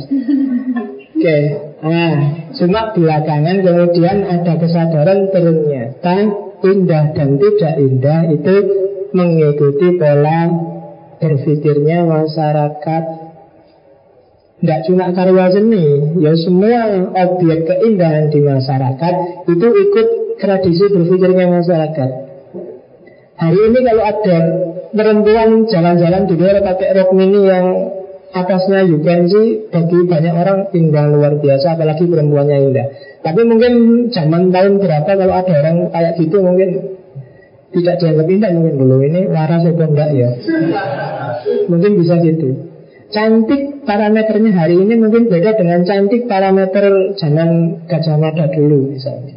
Oke, nah cuma belakangan kemudian ada kesadaran ternyata indah dan tidak indah itu mengikuti pola berpikirnya masyarakat tidak cuma karya seni, ya semua objek keindahan di masyarakat itu ikut tradisi berpikirnya masyarakat. Hari ini kalau ada perempuan jalan-jalan di luar pakai rok mini yang atasnya see bagi banyak orang indah luar biasa apalagi perempuannya indah. Tapi mungkin zaman tahun berapa kalau ada orang kayak gitu mungkin tidak dianggap indah mungkin dulu. Ini waras atau enggak ya. Mungkin bisa gitu. Cantik parameternya hari ini mungkin beda dengan cantik parameter zaman Gajah Mada dulu misalnya.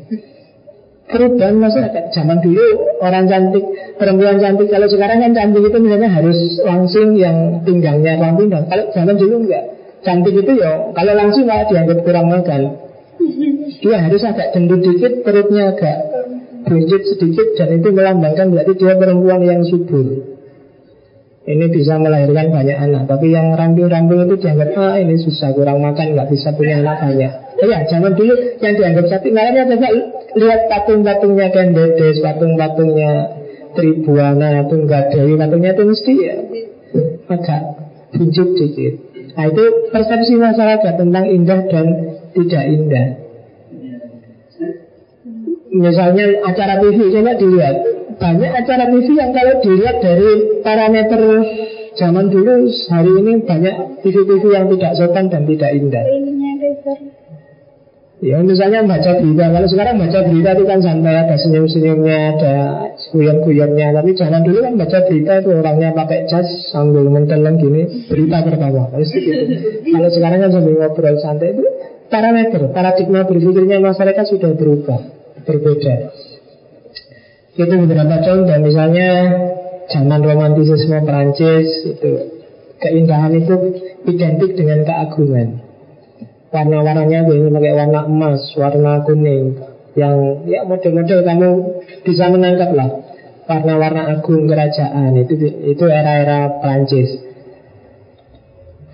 Perubahan masyarakat zaman dulu orang cantik perempuan cantik. Kalau sekarang kan cantik itu misalnya harus langsung yang pinggangnya dan kalau zaman dulu enggak. Cantik itu ya kalau langsung malah dianggap kurang makan dia harus agak gendut dikit perutnya agak buncit sedikit dan itu melambangkan berarti dia perempuan yang subur. Ini bisa melahirkan banyak anak Tapi yang ramping-ramping itu dianggap Ah ini susah kurang makan nggak bisa punya anak banyak. Ya zaman dulu yang dianggap cantik Makanya coba lihat patung-patungnya Kendedes Patung-patungnya Tribuana, Tunggadewi Patungnya itu mesti ya Agak buncit dikit. Nah itu persepsi masyarakat tentang indah dan tidak indah Misalnya acara TV Coba dilihat. Banyak acara TV yang kalau dilihat dari parameter zaman dulu hari ini banyak TV-TV yang tidak sopan dan tidak indah. Ya misalnya baca berita. Kalau sekarang baca berita itu kan santai Ada senyum-senyumnya Ada guyon-guyonnya. Tapi jangan dulu kan baca berita itu Orangnya pakai jas Sambil menteleng gini Berita pertama gitu. Kalau sekarang kan sambil ngobrol santai itu Parameter, paradigma berpikirnya masyarakat sudah berubah Berbeda. Itu beberapa contoh Misalnya zaman romantisisme Perancis itu Keindahan itu identik dengan keagungan. Warna-warnanya ini pakai warna emas, warna kuning Yang ya model-model kamu bisa menangkap lah. Warna-warna agung kerajaan Itu itu era-era Perancis.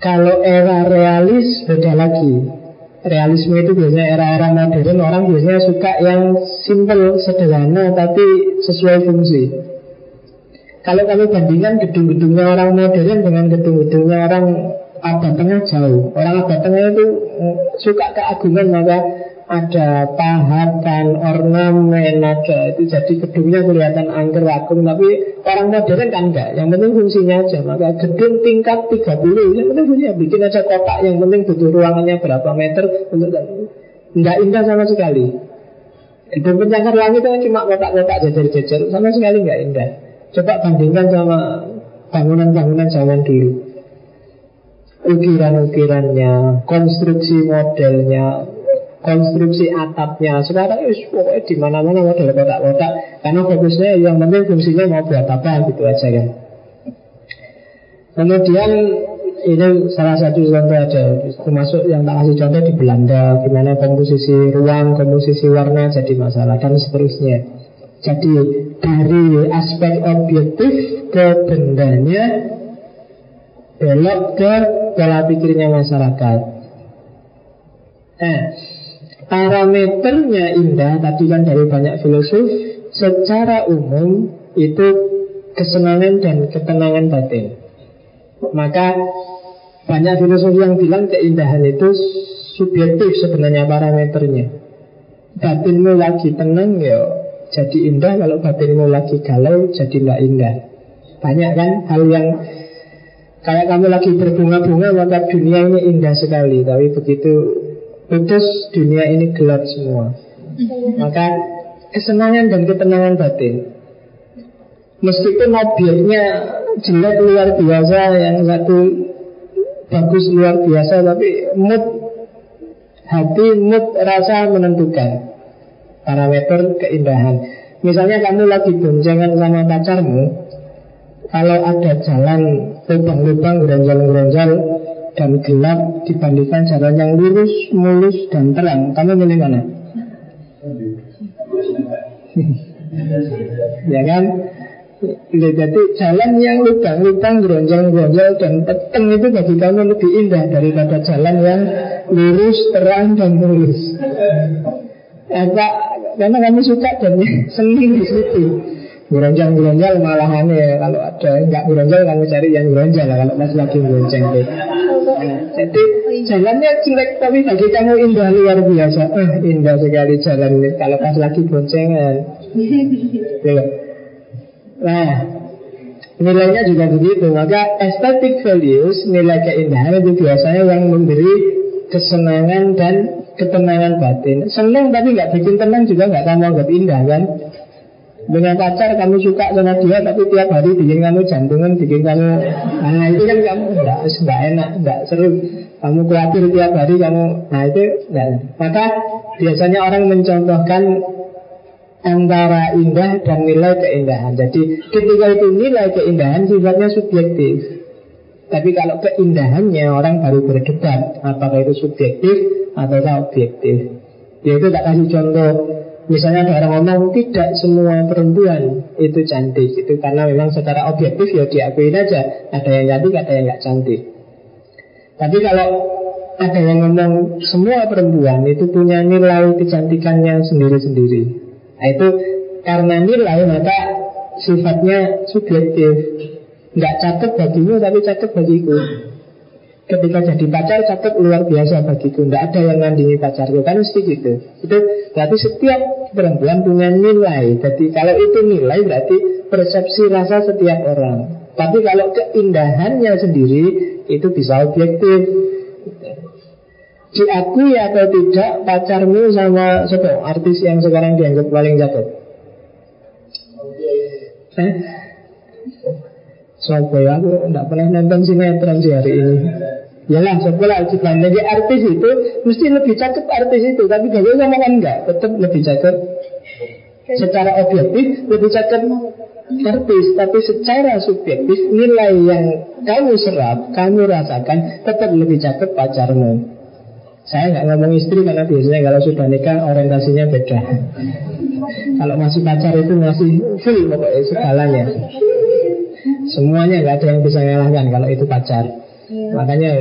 Kalau era realis beda lagi realisme itu biasanya era-era modern orang biasanya suka yang simple, sederhana tapi sesuai fungsi. Kalau kami bandingkan gedung-gedungnya orang modern dengan gedung-gedungnya orang abad tengah jauh. Orang abad tengah itu mm, suka keagungan maka ada pahatan, ornamen, ada itu jadi gedungnya kelihatan angker agung tapi orang modern kan enggak. Yang penting fungsinya aja. Maka gedung tingkat 30 yang penting fungsinya bikin aja kotak yang penting butuh ruangannya berapa meter untuk enggak indah sama sekali. Gedung pencakar langit itu kan cuma kotak-kotak jajar-jajar sama sekali enggak indah. Coba bandingkan sama bangunan-bangunan zaman dulu. Ukiran-ukirannya konstruksi modelnya konstruksi atapnya. Sekarang ya pokoknya di mana mana model kotak-kotak. Karena fokusnya yang penting fungsinya mau buat apa gitu aja kan. Kemudian ini salah satu contoh aja. Termasuk yang tak kasih contoh di Belanda gimana komposisi ruang komposisi warna jadi masalah dan seterusnya. Jadi dari aspek objektif ke bendanya belok ke pola pikirnya masyarakat. Nah, Parameternya indah Tadi kan dari banyak filosof Secara umum Itu kesenangan dan ketenangan batin. Maka Banyak filosof yang bilang Keindahan itu subjektif sebenarnya parameternya. Batinmu lagi tenang ya Jadi indah. Kalau batinmu lagi galau Jadi tidak indah. Banyak kan hal yang Kayak kamu lagi berbunga-bunga Maka dunia ini indah sekali. Tapi begitu putus dunia ini gelap semua. Maka kesenangan dan ketenangan batin. Meskipun objeknya jelek luar biasa Yang satu bagus luar biasa Tapi mood hati, mood rasa menentukan Parameter keindahan. Misalnya kamu lagi boncengan sama pacarmu kalau ada jalan lubang-lubang geronjal-geronjal dan gelap dibandingkan jalan yang lurus, mulus dan terang, kamu milih mana? *laughs* ya kan? Jadi jalan yang lubang-lubang, geronjal-geronjal dan peteng itu bagi kamu lebih indah daripada jalan yang lurus, terang dan mulus. Apa? Karena kamu suka dan *laughs* senang di situ. Geronjal-geronjal malahan ya Kalau ada nggak geronjal kamu cari yang geronjal Kalau pas lagi gonceng deh. Nah, jadi jalannya jelek tapi bagi kamu indah luar biasa. Eh, Indah sekali jalan ini Kalau pas lagi boncengan. *laughs* Nah Nilainya juga begitu. Maka aesthetic values Nilai keindahan itu biasanya yang memberi Kesenangan dan ketenangan batin. Senang tapi nggak bikin tenang juga nggak kamu anggap indah kan dengan pacar kamu suka sama dia tapi tiap hari bikin kamu jantungan bikin kamu nah itu kan kamu enggak, enggak enak enggak seru. Kamu khawatir tiap hari kamu nah itu enggak maka biasanya orang mencontohkan antara indah dan nilai keindahan. Jadi ketika itu nilai keindahan sifatnya subjektif. Tapi kalau keindahannya orang baru berdebat apakah itu subjektif atau objektif. Yaitu tak kasih contoh Misalnya ada orang ngomong tidak semua perempuan itu cantik itu karena memang secara objektif ya diakuin aja ada yang cantik ada yang nggak cantik. Tapi kalau ada yang ngomong semua perempuan itu punya nilai kecantikannya sendiri-sendiri. Nah, itu karena nilai maka sifatnya subjektif. Nggak cakep bagimu tapi cakep bagiku. Ketika jadi pacar cakep luar biasa bagiku. Tidak ada yang ngandingi pacarku. Kan mesti gitu. Itu berarti setiap perempuan punya nilai. Jadi kalau itu nilai berarti persepsi rasa setiap orang. Tapi kalau keindahannya sendiri Itu bisa objektif. Diakui atau tidak pacarmu sama siapa artis yang sekarang dianggap paling cakep? Eh? Sopo ya, aku tidak pernah nonton sinetron sih hari ini Yalah, sekolah aljiban Jadi artis itu mesti lebih cakep artis itu Tapi gagal sama kan enggak Tetap lebih cakep. Secara objektif lebih cakep artis Tapi secara subjektif Nilai yang kamu serap Kamu rasakan Tetap lebih cakep pacarmu. Saya nggak ngomong istri karena biasanya kalau sudah nikah Orientasinya beda. Kalau masih pacar itu masih full pokoknya segalanya. Semuanya nggak ada yang bisa ngalahkan kalau itu pacar Iya. Makanya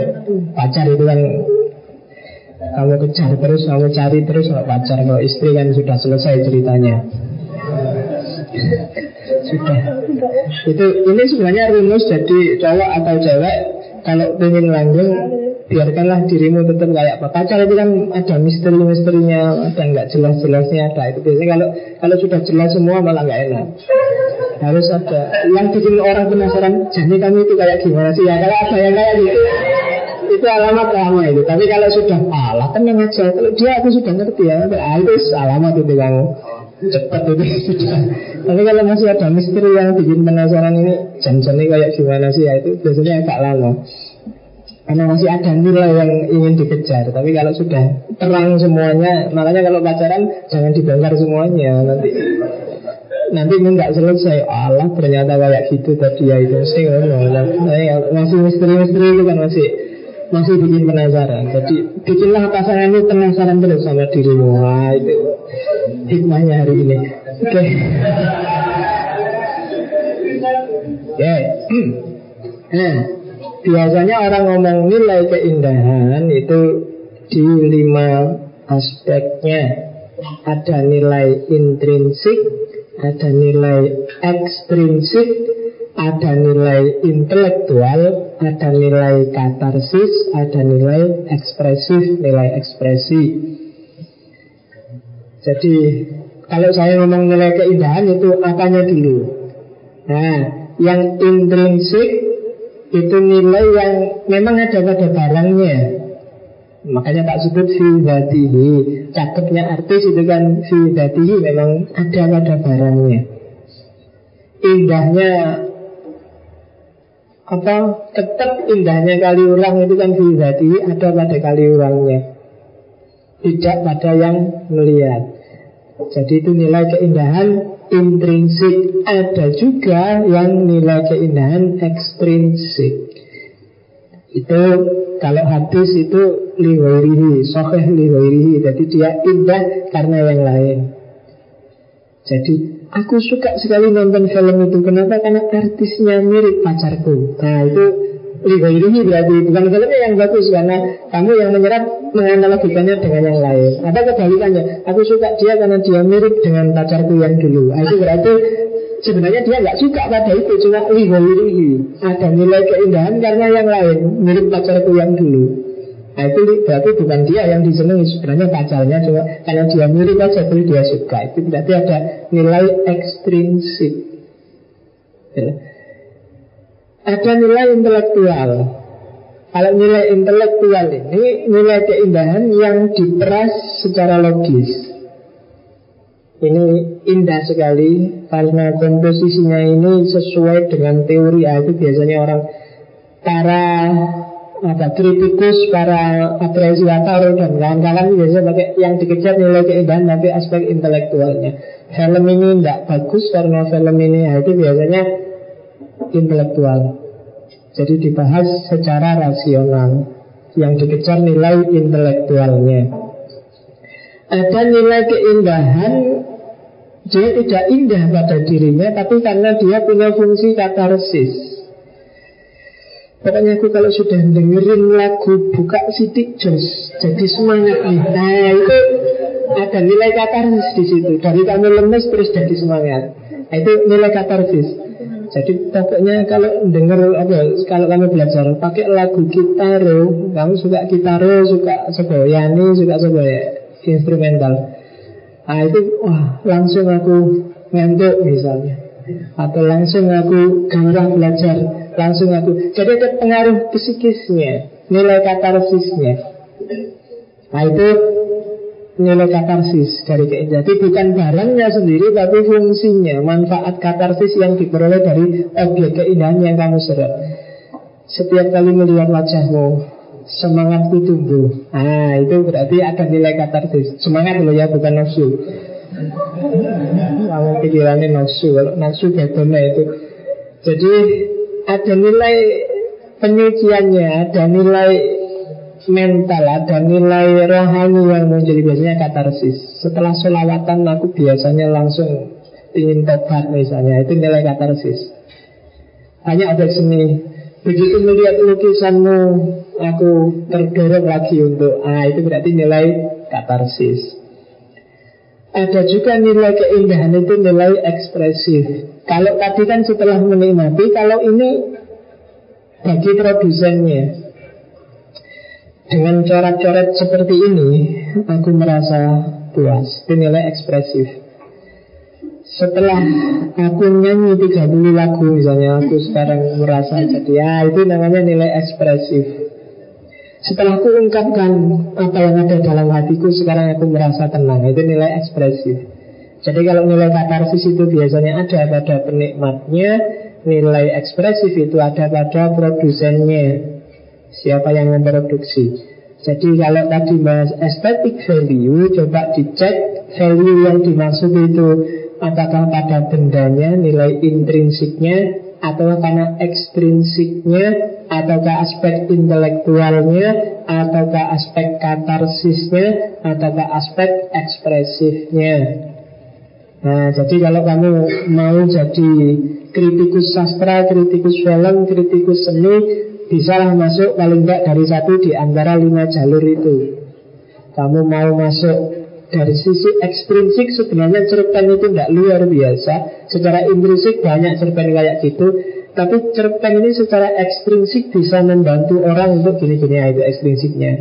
pacar itu kan kamu kejar terus, kamu cari terus kalau pacar, kalau istri kan sudah selesai ceritanya. sudah. Itu ini sebenarnya rumus jadi cowok atau cewek kalau ingin langgeng biarkanlah dirimu tetap kayak apa pacar itu kan ada misteri-misterinya ada nggak jelas-jelasnya ada itu biasanya kalau kalau sudah jelas semua malah nggak enak harus ada. Yang bikin orang penasaran jadi kamu itu kayak gimana sih? Ya kalau ada yang kayak gitu. Itu alamat lama itu. Tapi kalau sudah alah tenang aja. Kalau dia aku sudah ngerti ya. Ah, itu alamat itu kamu cepat itu. Tapi kalau masih ada misteri yang bikin penasaran ini janjinya kayak gimana sih? Ya itu biasanya agak lama. Karena masih ada nilai yang ingin dikejar. Tapi kalau sudah terang semuanya Makanya kalau pacaran jangan dibongkar semuanya. Nanti nanti nggak selesai. Allah ternyata kayak gitu tadi ya itu. Sih masih misteri-misteri itu kan masih masih bikin penasaran. Jadi bikinlah pasangan itu penasaran terus sama dirimu. Wah itu hikmahnya hari ini. Oke. Okay. ya. Nah *clears throat* biasanya orang ngomong nilai keindahan itu di lima aspeknya. Ada nilai intrinsik, ada nilai ekstrinsik, ada nilai intelektual, ada nilai katarsis, ada nilai ekspresif, nilai ekspresi. Jadi kalau saya ngomong nilai keindahan itu apanya dulu? Nah, yang intrinsik itu nilai yang memang ada pada barangnya Makanya tak sebut fi dhatihi Cakepnya artis itu kan fi dhatihi memang ada pada barangnya. Indahnya apa? Tetap indahnya kali ulang itu kan fi dhatihi ada pada kali ulangnya. Tidak pada yang melihat. Jadi itu nilai keindahan intrinsik. Ada juga yang nilai keindahan ekstrinsik Itu kalau hadis itu liwairihi, soheh liwairihi Jadi dia indah karena yang lain Jadi aku suka sekali nonton film itu Kenapa? Karena artisnya mirip pacarku Nah itu ini berarti bukan filmnya yang bagus karena kamu yang menyerap menganalogikannya dengan yang lain. Atau kebalikannya, aku suka dia karena dia mirip dengan pacarku yang dulu. Nah, itu berarti sebenarnya dia nggak suka pada itu, cuma ini ada nilai keindahan karena yang lain mirip pacarku yang dulu. Nah itu berarti bukan dia yang disenangi Sebenarnya pacarnya cuma karena dia mirip aja Jadi dia suka Itu berarti ada nilai ekstrinsik ya ada nilai intelektual. Kalau nilai intelektual ini nilai keindahan yang diperas secara logis. Ini indah sekali karena komposisinya ini sesuai dengan teori. Ah, itu biasanya orang para apa kritikus, para apresiator dan kawan-kawan biasanya pakai yang dikejar nilai keindahan tapi aspek intelektualnya. Film ini tidak bagus karena film ini ya itu biasanya intelektual. Jadi dibahas secara rasional yang dikejar nilai intelektualnya. Ada nilai keindahan dia tidak indah pada dirinya tapi karena dia punya fungsi katarsis. Pokoknya aku kalau sudah dengerin lagu buka sidik jos jadi semangat nih. Nah itu ada nilai katarsis di situ. Dari kamu lemes terus jadi semangat. Nah, itu nilai katarsis. Jadi pokoknya kalau dengar apa kalau kamu belajar pakai lagu gitaro, kamu suka gitaro, suka segoyani, suka segoy instrumental. Nah itu wah langsung aku ngantuk misalnya atau langsung aku gairah belajar langsung aku jadi ada pengaruh psikisnya nilai katarsisnya nah itu nilai katarsis dari keindahan. Jadi bukan barangnya sendiri tapi fungsinya, manfaat katarsis yang diperoleh dari objek keindahan yang kamu serap. Setiap kali melihat wajahmu, semangatku tumbuh. Ah, itu berarti ada nilai katarsis. Semangat loh ya, bukan nafsu. Kamu pikirannya nafsu, nafsu bagaimana itu. Jadi ada nilai penyuciannya, ada nilai mental, ada nilai rohani yang muncul biasanya katarsis. Setelah sholawatan aku biasanya langsung ingin tobat misalnya, itu nilai katarsis. Hanya ada seni, begitu melihat lukisanmu, aku terdorong lagi untuk, ah itu berarti nilai katarsis. Ada juga nilai keindahan itu nilai ekspresif. Kalau tadi kan setelah menikmati, kalau ini bagi produsennya, dengan coret-coret seperti ini Aku merasa puas Itu nilai ekspresif Setelah aku nyanyi 30 lagu misalnya Aku sekarang merasa jadi Ya itu namanya nilai ekspresif. Setelah aku ungkapkan Apa yang ada dalam hatiku Sekarang aku merasa tenang Itu nilai ekspresif. Jadi kalau nilai katarsis itu biasanya ada pada penikmatnya Nilai ekspresif itu ada pada produsennya Siapa yang memproduksi. Jadi kalau tadi bahas estetik value Coba dicek value yang dimaksud itu Apakah pada bendanya nilai intrinsiknya Atau karena ekstrinsiknya Ataukah aspek intelektualnya Ataukah aspek katarsisnya Ataukah aspek ekspresifnya? Nah, jadi kalau kamu mau jadi kritikus sastra, kritikus film, kritikus seni, Bisalah masuk paling tidak dari satu di antara lima jalur itu. Kamu mau masuk dari sisi ekstrinsik sebenarnya cerpen itu tidak luar biasa. Secara intrinsik banyak cerpen kayak gitu. Tapi cerpen ini secara ekstrinsik bisa membantu orang untuk gini-gini itu ekstrinsiknya.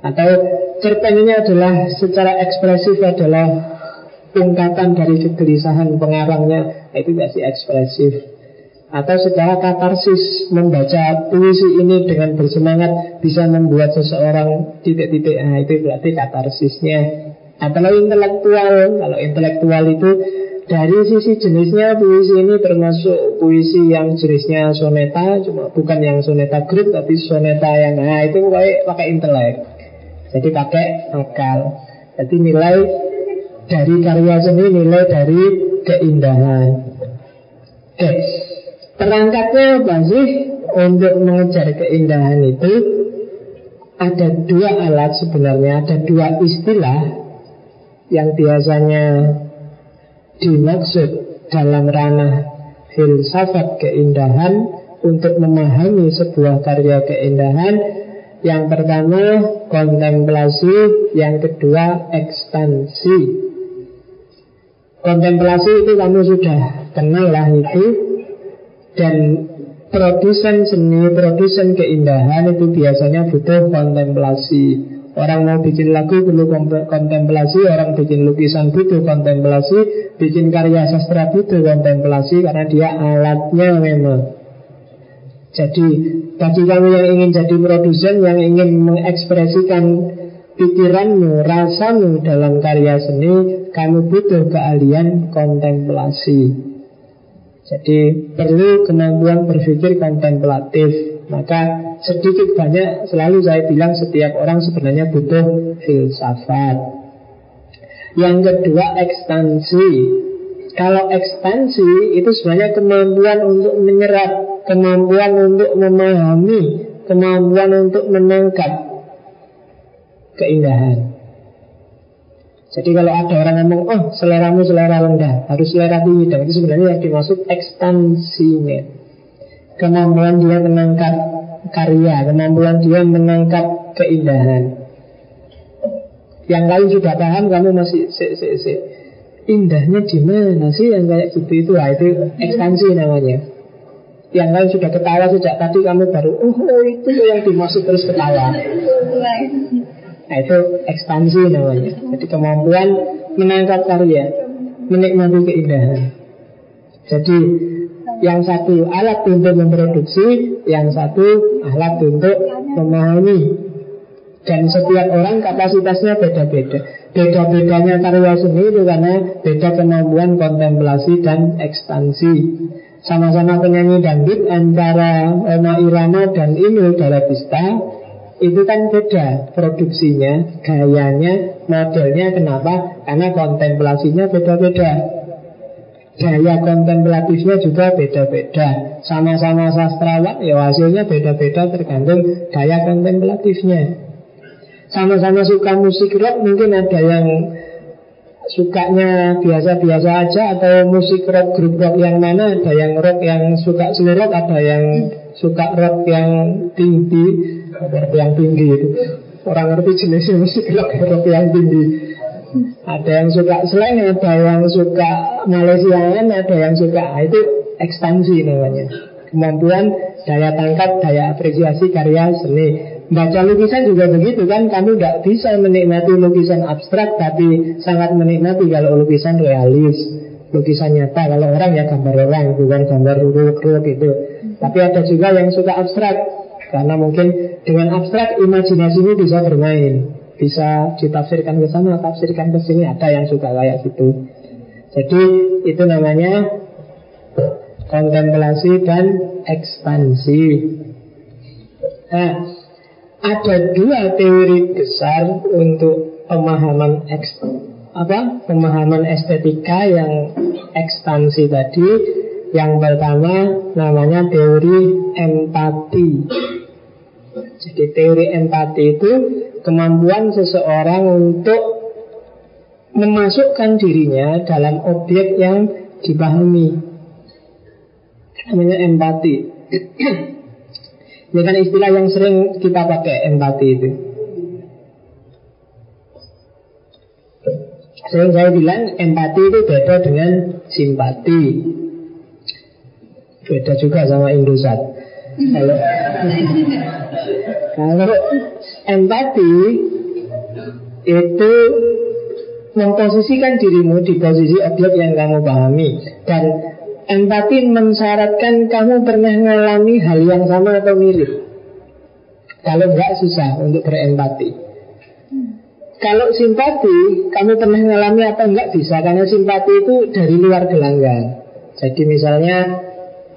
Atau cerpen ini adalah secara ekspresif adalah ungkapan dari kegelisahan pengarangnya Itu masih ekspresif atau secara katarsis membaca puisi ini dengan bersemangat bisa membuat seseorang titik-titik nah itu berarti katarsisnya. Atau intelektual kalau intelektual itu dari sisi jenisnya puisi ini termasuk puisi yang jenisnya soneta cuma bukan yang soneta group tapi soneta yang nah itu pakai pakai intelek. Jadi pakai akal jadi nilai dari karya seni nilai dari keindahan. Oke, perangkatnya apa sih untuk mengejar keindahan itu? Ada dua alat sebenarnya, ada dua istilah yang biasanya dimaksud dalam ranah filsafat keindahan untuk memahami sebuah karya keindahan yang pertama kontemplasi, yang kedua ekspansi. Kontemplasi itu kamu sudah kenal lah itu dan produsen seni, produsen keindahan itu biasanya butuh kontemplasi. Orang mau bikin lagu perlu kontemplasi, orang bikin lukisan butuh kontemplasi, bikin karya sastra butuh kontemplasi karena dia alatnya memang. Jadi bagi kamu yang ingin jadi produsen Yang ingin mengekspresikan pikiranmu, rasamu dalam karya seni Kamu butuh keahlian kontemplasi Jadi perlu kemampuan berpikir kontemplatif. Maka sedikit banyak selalu saya bilang setiap orang sebenarnya butuh filsafat. Yang kedua ekstansi. Kalau ekspansi itu sebenarnya kemampuan untuk menyerap, kemampuan untuk memahami, kemampuan untuk menangkap keindahan. Jadi kalau ada orang ngomong, oh seleramu selera rendah, harus selera tinggi, dan itu sebenarnya yang dimaksud ekstansinya. Kemampuan dia menangkap karya, kemampuan dia menangkap keindahan. Yang lain sudah paham, kamu masih se, se, se. Indahnya di mana sih yang kayak gitu itu? Lah itu ekspansi namanya. Yang lain sudah ketawa sejak tadi kamu baru oh, oh itu yang dimaksud terus ketawa nah itu ekspansi namanya. Jadi kemampuan menangkap karya menikmati keindahan. Jadi yang satu alat untuk memproduksi yang satu alat untuk memahami. Dan setiap orang kapasitasnya beda-beda. Beda-bedanya karya seni itu karena beda kemampuan kontemplasi dan ekspansi. Sama-sama penyanyi dangdut antara Oma Irama dan Inul Daratista itu kan beda produksinya, gayanya, modelnya. Kenapa? Karena kontemplasinya beda-beda. Gaya kontemplatifnya juga beda-beda. Sama-sama sastrawan, ya hasilnya beda-beda tergantung gaya kontemplatifnya sama-sama suka musik rock mungkin ada yang sukanya biasa-biasa aja atau musik rock grup rock yang mana ada yang rock yang suka slow ada yang suka rock yang tinggi rock yang tinggi itu. Orang ngerti jenis musik rock rock yang tinggi. Ada yang suka slang ada yang suka Malaysiaan ada yang suka nah, itu ekspansi namanya. Kemampuan daya tangkap daya apresiasi karya seni. Baca lukisan juga begitu kan Kamu tidak bisa menikmati lukisan abstrak Tapi sangat menikmati kalau lukisan realis Lukisan nyata. Kalau orang ya gambar orang Bukan gambar ruruk-ruruk itu Tapi ada juga yang suka abstrak. Karena mungkin dengan abstrak Imajinasinya bisa bermain. Bisa ditafsirkan ke sana Tafsirkan ke sini. Ada yang suka kayak gitu. Jadi itu namanya Kontemplasi dan ekspansi. Nah ada dua teori besar untuk pemahaman eks, apa? Pemahaman estetika yang ekspansi tadi. Yang pertama namanya teori empati. Jadi teori empati itu kemampuan seseorang untuk memasukkan dirinya dalam objek yang dipahami. Namanya empati. Ini kan istilah yang sering kita pakai empati itu. Sering saya bilang empati itu beda dengan simpati. Beda juga sama Indosat. Kalau kalau empati itu memposisikan dirimu di posisi objek yang kamu pahami dan Empati mensyaratkan kamu pernah mengalami hal yang sama atau mirip. Kalau enggak susah untuk berempati. Kalau simpati, kamu pernah mengalami apa enggak bisa Karena simpati itu dari luar gelanggang Jadi misalnya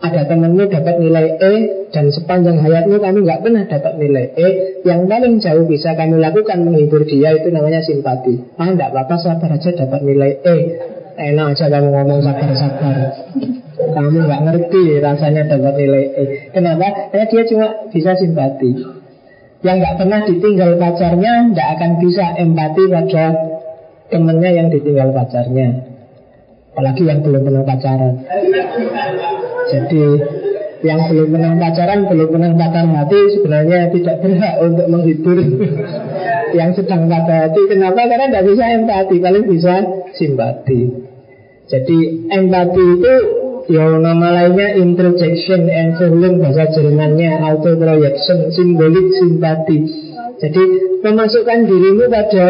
ada temanmu dapat nilai E dan sepanjang hayatmu kamu nggak pernah dapat nilai E. Yang paling jauh bisa kamu lakukan menghibur dia itu namanya simpati. Ah nggak apa-apa sabar aja dapat nilai E. Enak aja kamu ngomong sabar-sabar. Kamu nggak ngerti rasanya dapat nilai E. Kenapa? Karena dia cuma bisa simpati. Yang nggak pernah ditinggal pacarnya nggak akan bisa empati pada temennya yang ditinggal pacarnya. Apalagi yang belum pernah pacaran Jadi yang belum pernah pacaran, belum pernah patah hati sebenarnya tidak berhak untuk menghibur *laughs* yang sedang patah hati. Kenapa? Karena tidak bisa empati, paling bisa simpati. Jadi empati itu ya nama lainnya introjection and feeling bahasa Jermannya auto projection simbolik simpati. Jadi memasukkan dirimu pada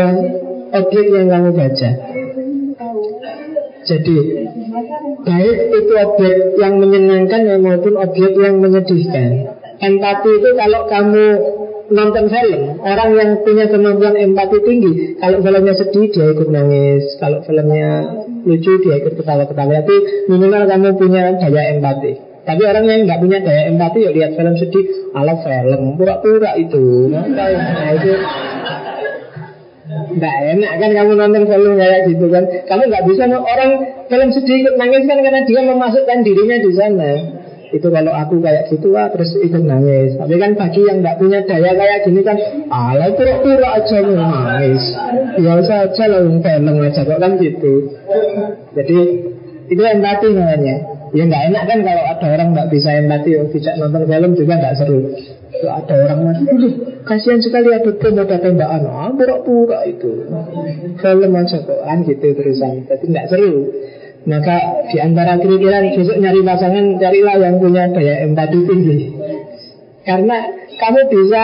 objek yang kamu baca. Jadi baik itu objek yang menyenangkan maupun objek yang menyedihkan. Empati itu kalau kamu nonton film, orang yang punya kemampuan empati tinggi, kalau filmnya sedih dia ikut nangis, kalau filmnya lucu dia ikut ketawa-ketawa. Tapi minimal kamu punya daya empati. Tapi orang yang nggak punya daya empati ya lihat film sedih, ala film pura-pura itu. Nah, itu Nggak enak kan kamu nonton film kayak gitu kan. Kamu nggak bisa orang film sedih ikut nangis kan Karena dia memasukkan dirinya di sana. Itu kalau aku kayak gitu wah terus ikut nangis. Tapi kan bagi yang nggak punya daya kayak gini kan ala pura-pura aja nangis. Biasa aja lah film aja kok kan gitu. Jadi itu empati namanya ya nggak enak kan kalau ada orang nggak bisa empati oh, tidak nonton film juga nggak seru kalau ada orang mati kasihan sekali ada bom ada tembakan ah pura-pura itu film aja kok kan gitu terusan jadi nggak seru maka di antara kriteria besok nyari pasangan carilah yang punya daya empati tinggi. Karena kamu bisa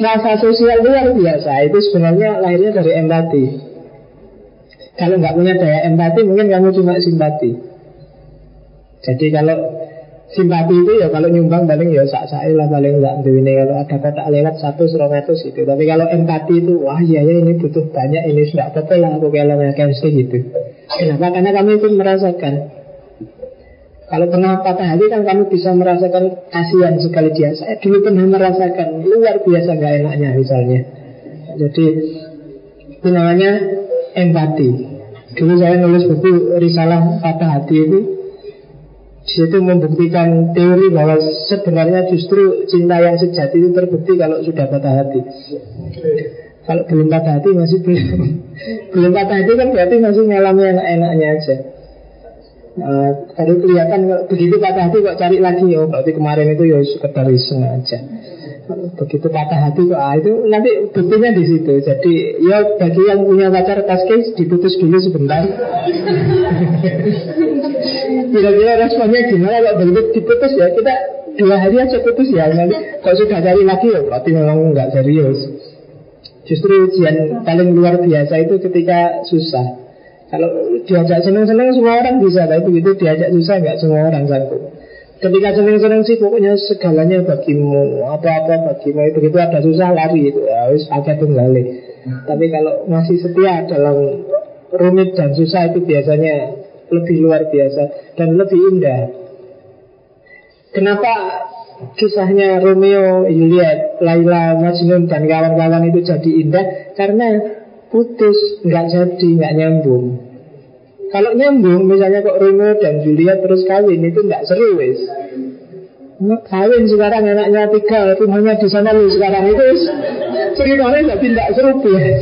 rasa sosial luar biasa itu sebenarnya lahirnya dari empati. Kalau nggak punya daya empati mungkin kamu cuma simpati. Jadi kalau Simpati itu ya kalau nyumbang paling ya sak sak lah paling nggak ini kalau ada kotak lewat satu seratus itu. Tapi kalau empati itu wah iya ya ini butuh banyak ini sudah apa lah aku kalau sih gitu. Kenapa? Karena kami itu merasakan. Kalau pernah patah hati kan kamu bisa merasakan kasihan sekali dia. Saya dulu pernah merasakan luar biasa gak enaknya misalnya. Jadi itu namanya empati. Dulu saya nulis buku risalah patah hati itu situ membuktikan teori bahwa sebenarnya justru cinta yang sejati itu terbukti kalau sudah patah hati. Kalau belum patah hati masih belum *laughs* belum patah hati kan berarti masih ngalami enak-enaknya aja. Uh, kelihatan begitu patah hati kok cari lagi oh berarti kemarin itu ya sekedar iseng aja. Begitu patah hati kok ah, itu nanti buktinya di situ. Jadi ya bagi yang punya pacar case diputus dulu sebentar. *laughs* Kira-kira responnya gimana kalau begitu diputus ya kita dua hari aja putus ya nanti kalau sudah cari lagi ya berarti memang nggak serius. Justru ujian paling luar biasa itu ketika susah. Kalau diajak seneng-seneng semua orang bisa, tapi begitu diajak susah nggak semua orang sanggup. Ketika seneng-seneng sih pokoknya segalanya bagimu, apa-apa bagimu. Itu begitu ada susah lari itu ya harus pakai tunggali. Tapi kalau masih setia dalam rumit dan susah itu biasanya lebih luar biasa dan lebih indah. Kenapa kisahnya Romeo, Juliet, Laila, Majnun dan kawan-kawan itu jadi indah? Karena putus, nggak jadi, nggak nyambung. Kalau nyambung, misalnya kok Romeo dan Juliet terus kawin itu nggak seru wis. Kawin sekarang anaknya tiga, rumahnya di sana lu sekarang itu ceritanya tidak seru ya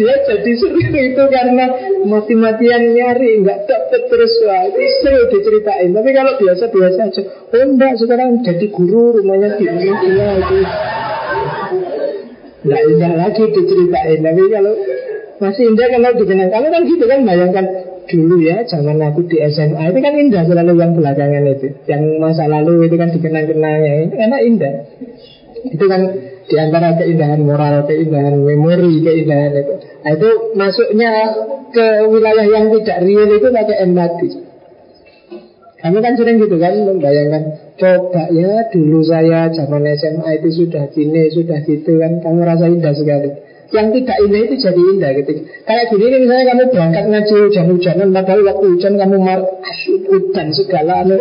dia jadi seru itu karena mati-matian nyari nggak dapet terus wah itu seru diceritain. Tapi kalau biasa-biasa aja oh enggak sekarang jadi guru rumahnya di dia itu. Nggak indah lagi diceritain tapi kalau masih indah kalau dikenang kamu kan gitu kan bayangkan dulu ya zaman aku di SMA itu kan indah selalu yang belakangan itu yang masa lalu itu kan dikenang-kenangnya itu karena indah itu kan di antara keindahan moral, keindahan memori, keindahan itu. Nah, itu masuknya ke wilayah yang tidak real itu pakai empati. Kamu kan sering gitu kan membayangkan Coba ya dulu saya zaman SMA itu sudah gini, sudah gitu kan Kamu rasa indah sekali Yang tidak indah itu jadi indah gitu. Kayak gini nih misalnya kamu berangkat ngaji hujan-hujanan Padahal waktu hujan kamu mar hujan segala anu.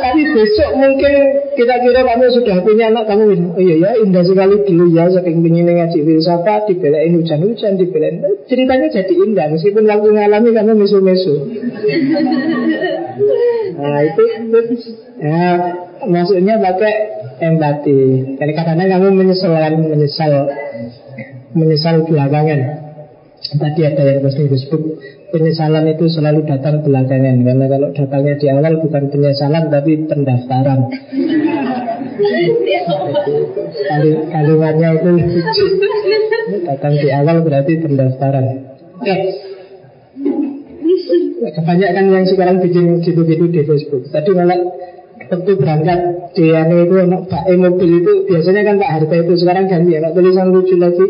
Tapi besok mungkin kita kira kamu sudah punya anak kamu Oh iya ya indah sekali dulu ya Saking ingin ngaji filsafat Dibelain hujan-hujan Dibelain Ceritanya jadi indah Meskipun waktu ngalami kamu mesu-mesu. Nah itu, itu ya, Maksudnya pakai empati. Jadi kadang-kadang kamu menyesal Menyesal Menyesal belakangan. Tadi ada yang pasti Facebook penyesalan itu selalu datang belakangan. Karena kalau datangnya di awal bukan penyesalan tapi pendaftaran. Kalimatnya itu datang di awal berarti pendaftaran. Oke kebanyakan yang sekarang bikin gitu-gitu di Facebook. Tadi malah waktu berangkat dia itu anak Pak mobil itu biasanya kan Pak Harta itu sekarang ganti anak tulisan lucu lagi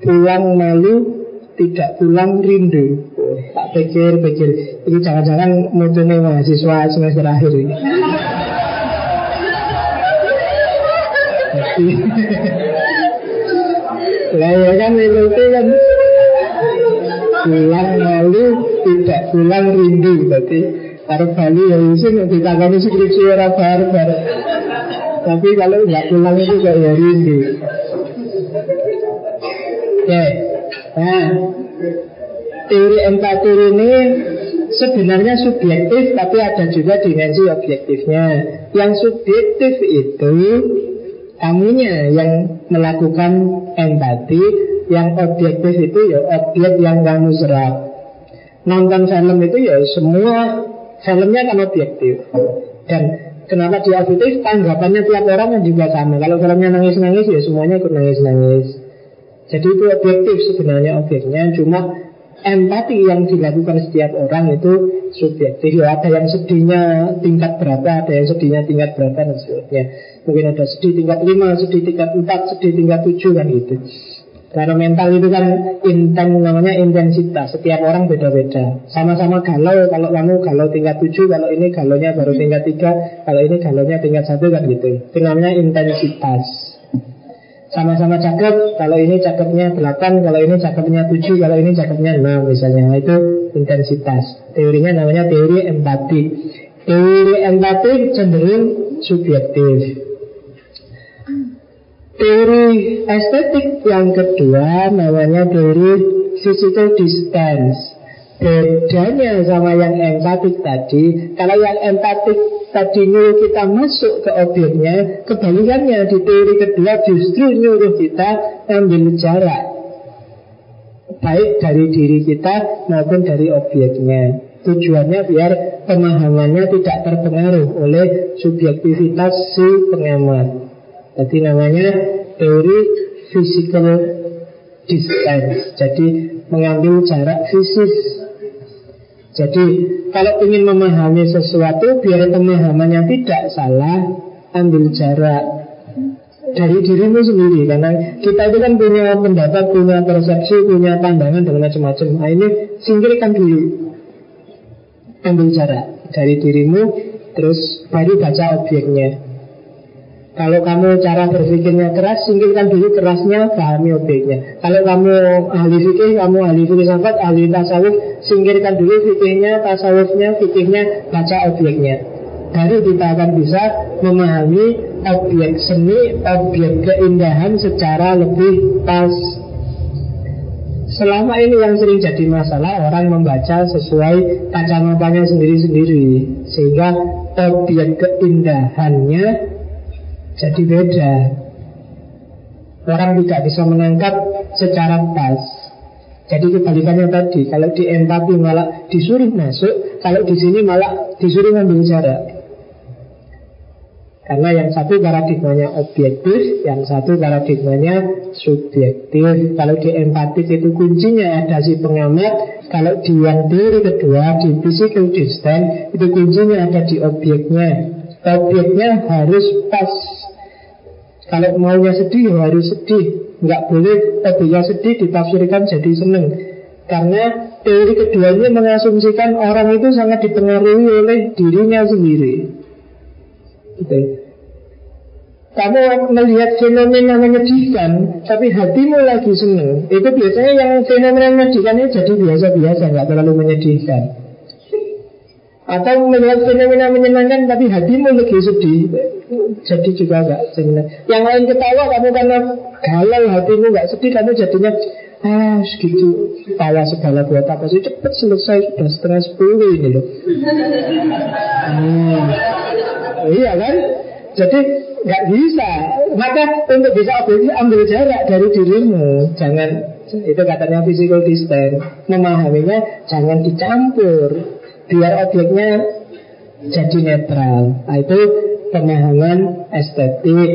pulang malu tidak pulang rindu. Tak pikir-pikir Ini jangan-jangan mutunya mahasiswa semester akhir ini. *laughs* Lah ya kan itu kan. Pulang malu Tidak pulang rindu. Berarti Taruh Bali ya isin Ditangani skripsi orang barbar Tapi kalau nggak pulang itu kayak rindu Okay. Nah, teori empati ini sebenarnya subjektif tapi ada juga dimensi objektifnya. Yang subjektif itu kamunya yang melakukan empati, yang objektif itu ya objek yang kamu serap. Nonton film itu ya semua filmnya kan objektif. Dan kenapa dia objektif? Tanggapannya tiap orang juga sama. Kalau filmnya nangis-nangis ya semuanya ikut nangis-nangis. Jadi itu objektif sebenarnya objeknya Cuma empati yang dilakukan setiap orang itu subjektif. Ya, Ada yang sedihnya tingkat berapa Ada yang sedihnya tingkat berapa dan sebagainya Mungkin ada sedih tingkat 5, sedih tingkat 4, sedih tingkat 7 kan gitu. Karena mental itu kan inten namanya intensitas. Setiap orang beda-beda. Sama-sama galau Kalau kamu galau tingkat 7 Kalau ini galonya baru tingkat 3 Kalau ini galonya tingkat 1 kan gitu. Itu namanya intensitas sama-sama cakep kalau ini cakepnya 8 kalau ini cakepnya 7 kalau ini cakepnya 6 misalnya. Nah, itu intensitas. Teorinya namanya teori empati. Teori empati cenderung subjektif. Teori estetik yang kedua namanya teori physical distance Bedanya sama yang empatik tadi Kalau yang empatik tadi nyuruh kita masuk ke objeknya Kebalikannya di teori kedua justru nyuruh kita ambil jarak. Baik dari diri kita maupun dari objeknya. Tujuannya biar pemahamannya tidak terpengaruh oleh subjektivitas si pengamat. Jadi namanya teori physical distance. Jadi mengambil jarak fisik jadi kalau ingin memahami sesuatu biar pemahamannya tidak salah, ambil jarak dari dirimu sendiri karena kita itu kan punya pendapat, punya persepsi, punya pandangan dan macam-macam. Nah ini singkirkan dulu, ambil jarak dari dirimu, terus baru baca objeknya. Kalau kamu cara berpikirnya keras, singkirkan dulu kerasnya, pahami objeknya. Kalau kamu ahli fikih, kamu ahli filsafat, ahli tasawuf, singkirkan dulu fikihnya, tasawufnya, fikihnya, baca objeknya. Baru kita akan bisa memahami objek seni, objek keindahan secara lebih pas. Selama ini yang sering jadi masalah orang membaca sesuai kacamatanya sendiri-sendiri Sehingga objek keindahannya jadi beda Orang tidak bisa menangkap secara pas Jadi kebalikannya tadi Kalau di empati malah disuruh masuk Kalau di sini malah disuruh ngambil jarak karena yang satu paradigmanya objektif, yang satu paradigmanya subjektif. Kalau di empatik itu kuncinya ada si pengamat, kalau di yang teori kedua, di physical distance, itu kuncinya ada di objeknya. Objeknya harus pas kalau maunya sedih ya harus sedih. Nggak boleh tadinya sedih ditafsirkan jadi seneng. Karena teori kedua ini mengasumsikan orang itu sangat dipengaruhi oleh dirinya sendiri. Gitu. Kamu melihat fenomena menyedihkan Tapi hatimu lagi seneng Itu biasanya yang fenomena menyedihkan ini jadi biasa-biasa nggak terlalu menyedihkan Atau melihat fenomena menyenangkan Tapi hatimu lagi sedih jadi juga nggak senang. Yang lain ketawa kamu karena galau hatimu nggak sedih kamu jadinya ah segitu tawa segala buat apa sih cepet selesai sudah setengah sepuluh ini loh. Hmm. Iya kan? Jadi nggak bisa. Maka untuk bisa objektif ambil jarak dari dirimu. Jangan itu katanya physical distance. Memahaminya jangan dicampur. Biar objeknya jadi netral. Nah, itu pemahaman estetik.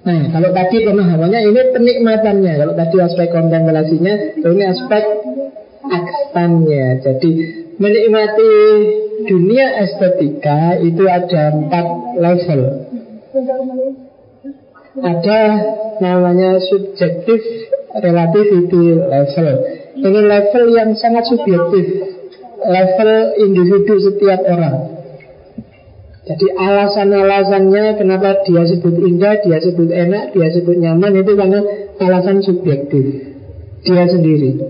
Nah, kalau tadi pemahamannya ini penikmatannya. Kalau tadi aspek kontemplasinya, ini aspek aksannya. Jadi menikmati dunia estetika itu ada empat level. Ada namanya subjektif relativity level. Ini level yang sangat subjektif. Level individu setiap orang. Jadi alasan-alasannya kenapa dia sebut indah, dia sebut enak, dia sebut nyaman itu karena alasan subjektif dia sendiri.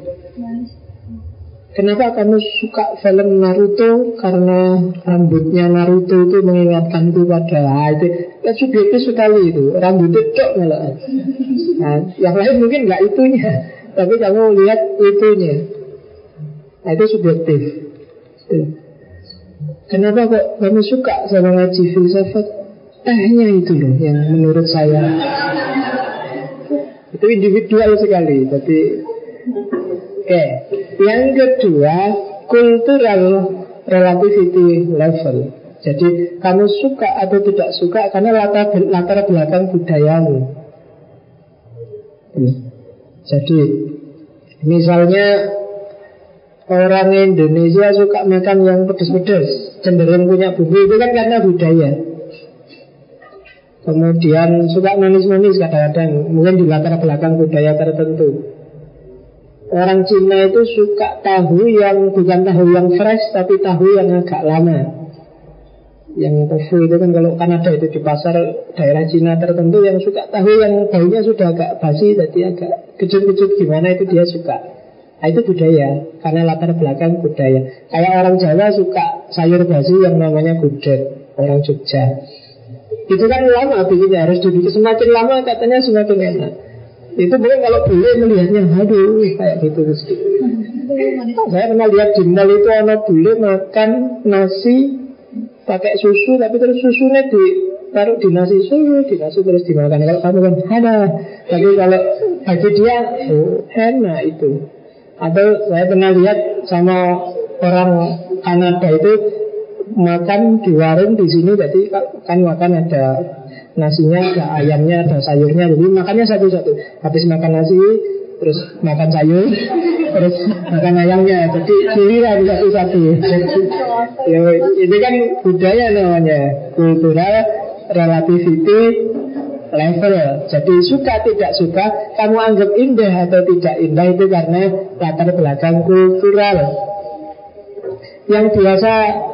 Kenapa kamu suka film Naruto? Karena rambutnya Naruto itu mengingatkanku pada ah, itu ya, subjektif sekali itu rambutnya cok malah. Nah, yang lain mungkin nggak itunya, tapi kamu lihat itunya. Nah, itu subjektif. Kenapa kok kamu suka sama ngaji filsafat? Tehnya itu loh yang menurut saya itu individual sekali. Jadi, oke. Okay. Yang kedua, cultural relativity level. Jadi kamu suka atau tidak suka karena latar, latar belakang budayamu. Jadi misalnya Orang Indonesia suka makan yang pedes-pedes Cenderung punya bumbu. Itu kan karena budaya. Kemudian suka manis-manis kadang-kadang Mungkin di latar belakang budaya tertentu. Orang Cina itu suka tahu yang bukan tahu yang fresh Tapi tahu yang agak lama. Yang tofu itu kan kalau Kanada itu di pasar daerah Cina tertentu Yang suka tahu yang baunya sudah agak basi Jadi agak kecut-kecut gimana itu dia suka Nah, itu budaya, karena latar belakang budaya. Kayak orang Jawa suka sayur basi yang namanya gudeg, orang Jogja. Itu kan lama bikinnya, harus dibikin semakin lama katanya semakin enak. Itu mungkin kalau boleh melihatnya, aduh kayak gitu terus. Saya pernah lihat di mall itu orang boleh makan nasi pakai susu, tapi terus susunya di taruh di nasi susu, di nasi terus dimakan. Kalau kamu kan ada, tapi kalau bagi dia, oh, enak itu. Atau saya pernah lihat sama orang Kanada itu makan di warung di sini jadi kan makan ada nasinya, ada ayamnya, ada sayurnya. Jadi makannya satu-satu. Habis makan nasi, terus makan sayur, *laughs* terus makan ayamnya. Jadi giliran satu-satu. *laughs* ya, ini kan budaya namanya, kultural relativity level. Jadi suka tidak suka, kamu anggap indah atau tidak indah itu karena latar belakang kultural. Yang biasa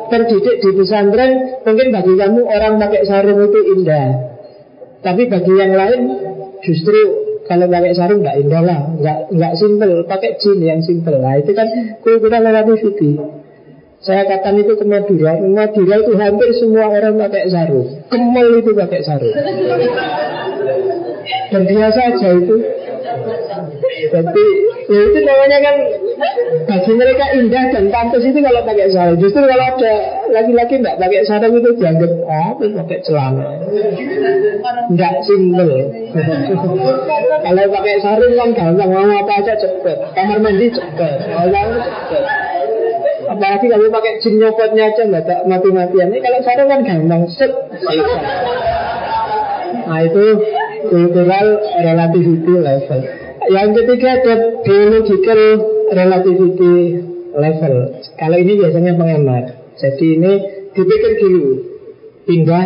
terdidik di pesantren, mungkin bagi kamu orang pakai sarung itu indah. Tapi bagi yang lain justru kalau pakai sarung nggak indah lah, nggak nggak simple, pakai jin yang simple lah. Itu kan kultural relativity. Saya katakan itu ke Madura. Madura itu hampir semua orang pakai sarung. Kemal itu pakai sarung. Dan biasa aja itu. Jadi ya itu namanya kan Bagi mereka indah dan pantas itu kalau pakai sarung. Justru kalau ada laki-laki nggak pakai sarung itu dianggap Oh pakai celana. Nggak simpel. Kalau pakai sarung kan gampang Mau apa aja cepet. Kamar mandi cepet Mau cepet Apalagi kalau pakai jin nyopotnya aja nggak tak mati-matian. Ini kalau sarung kan gampang set. Nah itu cultural relativity level. Yang ketiga ada biological relativity level. Kalau ini biasanya pengamat. Jadi ini dipikir dulu, pindah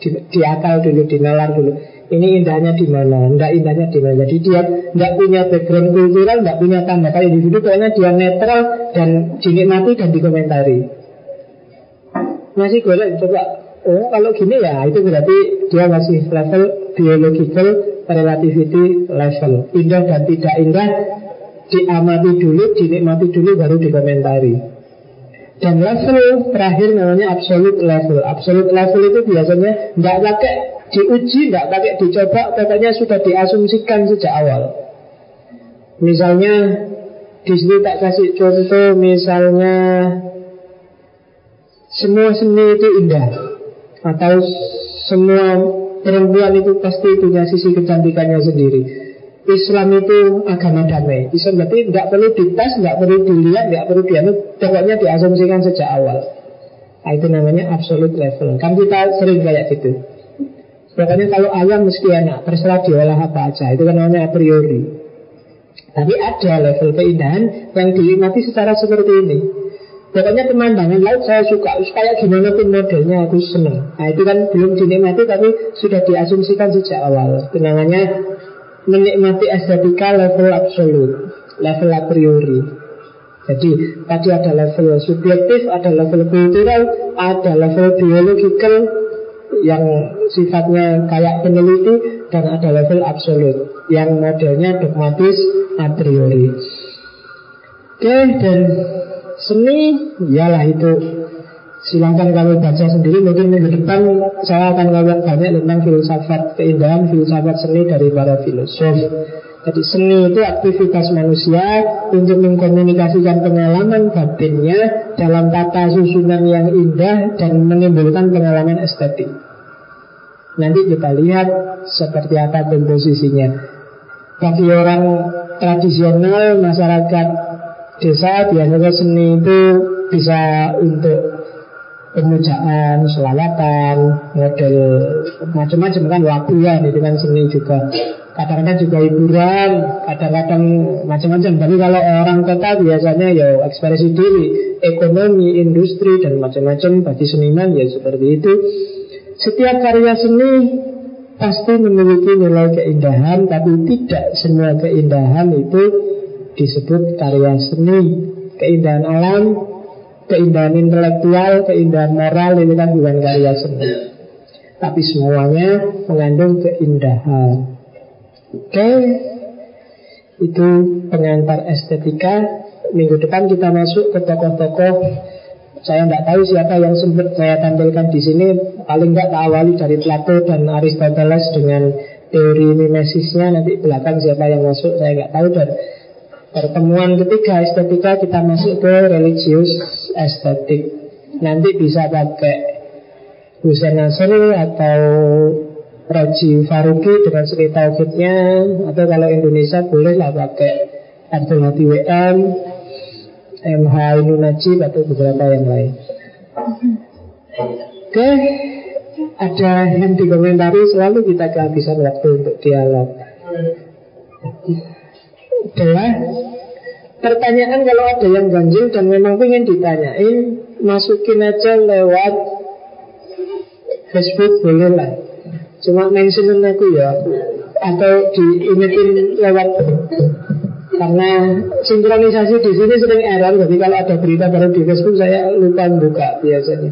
di, di akal dulu, dinalar dulu ini indahnya di mana, tidak indahnya di mana. Jadi dia tidak punya background kultural, tidak punya tanda Kalau individu pokoknya dia netral dan dinikmati dan dikomentari. Masih goreng coba. Oh kalau gini ya itu berarti dia masih level biological relativity level. Indah dan tidak indah diamati dulu, dinikmati dulu baru dikomentari. Dan level terakhir namanya absolute level. Absolute level itu biasanya nggak pakai diuji, nggak pakai dicoba, pokoknya sudah diasumsikan sejak awal. Misalnya di sini tak kasih contoh, misalnya semua seni itu indah, atau semua perempuan itu pasti punya sisi kecantikannya sendiri. Islam itu agama damai. Islam berarti nggak perlu dites, nggak perlu dilihat, nggak perlu dianut, pokoknya diasumsikan sejak awal. Nah, itu namanya absolute level. Kan kita sering kayak gitu. Pokoknya kalau ayam mesti enak, terserah diolah apa aja. Itu kan namanya a priori. Tapi ada level keindahan yang dinikmati secara seperti ini. Pokoknya pemandangan laut saya suka Kayak gimana pun modelnya aku senang Nah itu kan belum dinikmati tapi sudah diasumsikan sejak awal Kenangannya menikmati estetika level absolut Level a priori Jadi tadi ada level subjektif, ada level kultural, ada level biological Yang sifatnya kayak peneliti Dan ada level absolut. Yang modelnya dogmatis a priori Oke dan Seni, iyalah itu. Silahkan kamu baca sendiri Mungkin minggu depan saya akan ngomong banyak tentang filsafat keindahan Filsafat seni dari para filosof. Jadi seni itu aktivitas manusia Untuk mengkomunikasikan pengalaman batinnya Dalam tata susunan yang indah Dan menimbulkan pengalaman estetik Nanti kita lihat seperti apa komposisinya Bagi orang tradisional masyarakat desa biasanya seni itu bisa untuk pemujaan, selawatan, model macam-macam kan wakuan itu kan seni juga. Kadang-kadang juga hiburan, kadang-kadang macam-macam. Tapi kalau orang kota biasanya ya ekspresi diri, ekonomi, industri dan macam-macam. Bagi seniman ya seperti itu. Setiap karya seni pasti memiliki nilai keindahan, tapi tidak semua keindahan itu disebut karya seni. Keindahan alam, keindahan intelektual, keindahan moral ini kan bukan karya seni. Tapi semuanya mengandung keindahan. Oke Itu pengantar estetika. Minggu depan kita masuk ke tokoh-tokoh saya tidak tahu siapa yang sempat saya tampilkan di sini. Paling tidak awali dari Plato dan Aristoteles dengan teori mimesisnya nanti belakang siapa yang masuk saya nggak tahu. Dan Pertemuan ketiga estetika kita masuk ke religius estetik. Nanti bisa pakai Hussein Nasr atau Roji Faruqi dengan seni tauhidnya. Atau kalau Indonesia boleh lah pakai Abdul Hadi WM, MH Najib atau beberapa yang lain. Oke, ada yang dikomentari selalu kita kehabisan waktu untuk dialog adalah pertanyaan kalau ada yang ganjil dan memang ingin ditanyain, masukin aja lewat Facebook boleh lah. Cuma mention aku ya, atau diingetin lewat karena sinkronisasi di sini sering error. Jadi kalau ada berita baru di Facebook saya lupa buka biasanya.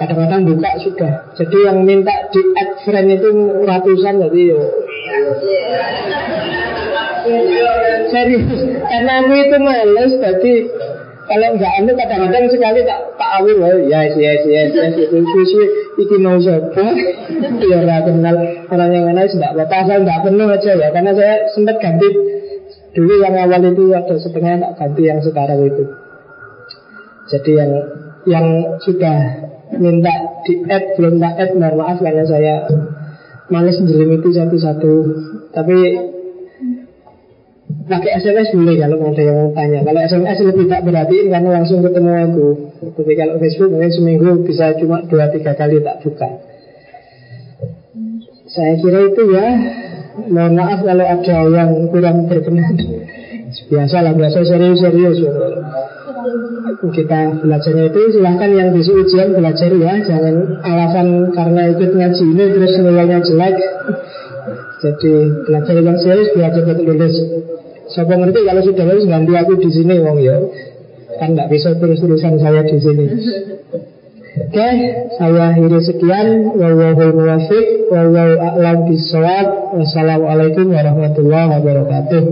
Kadang-kadang buka sudah. Jadi yang minta di add friend itu ratusan jadi yo. Serius, karena aku itu males, jadi kalau nggak anu kadang-kadang sekali tak tak awil oh, yes yes yes yes itu susu iki mau biar ya, kenal orang yang mana tidak apa asal penuh aja ya karena saya sempat ganti dulu yang awal itu ada setengah tak ganti yang sekarang itu jadi yang yang sudah minta di add belum tak add mohon maaf karena saya males jelim itu satu-satu tapi pakai SMS boleh kalau ada yang mau tanya. Kalau SMS lebih tak berarti karena langsung ketemu aku. Tapi kalau Facebook mungkin seminggu bisa cuma dua tiga kali tak buka. Saya kira itu ya. Mohon maaf kalau ada yang kurang berkenan. Biasa lah, biasa serius-serius. Kita belajarnya itu silahkan yang besok ujian belajar ya Jangan alasan karena ikut ngaji ini terus nilainya jelek Jadi belajar yang serius belajar betul lulus Siapa ngerti kalau sudah lulus ganti aku di sini wong ya. Kan nggak bisa terus-terusan saya di sini. Oke, saya akhiri sekian. Wallahul muwafiq, wallahu a'lam bishawab. Wassalamualaikum warahmatullahi wabarakatuh.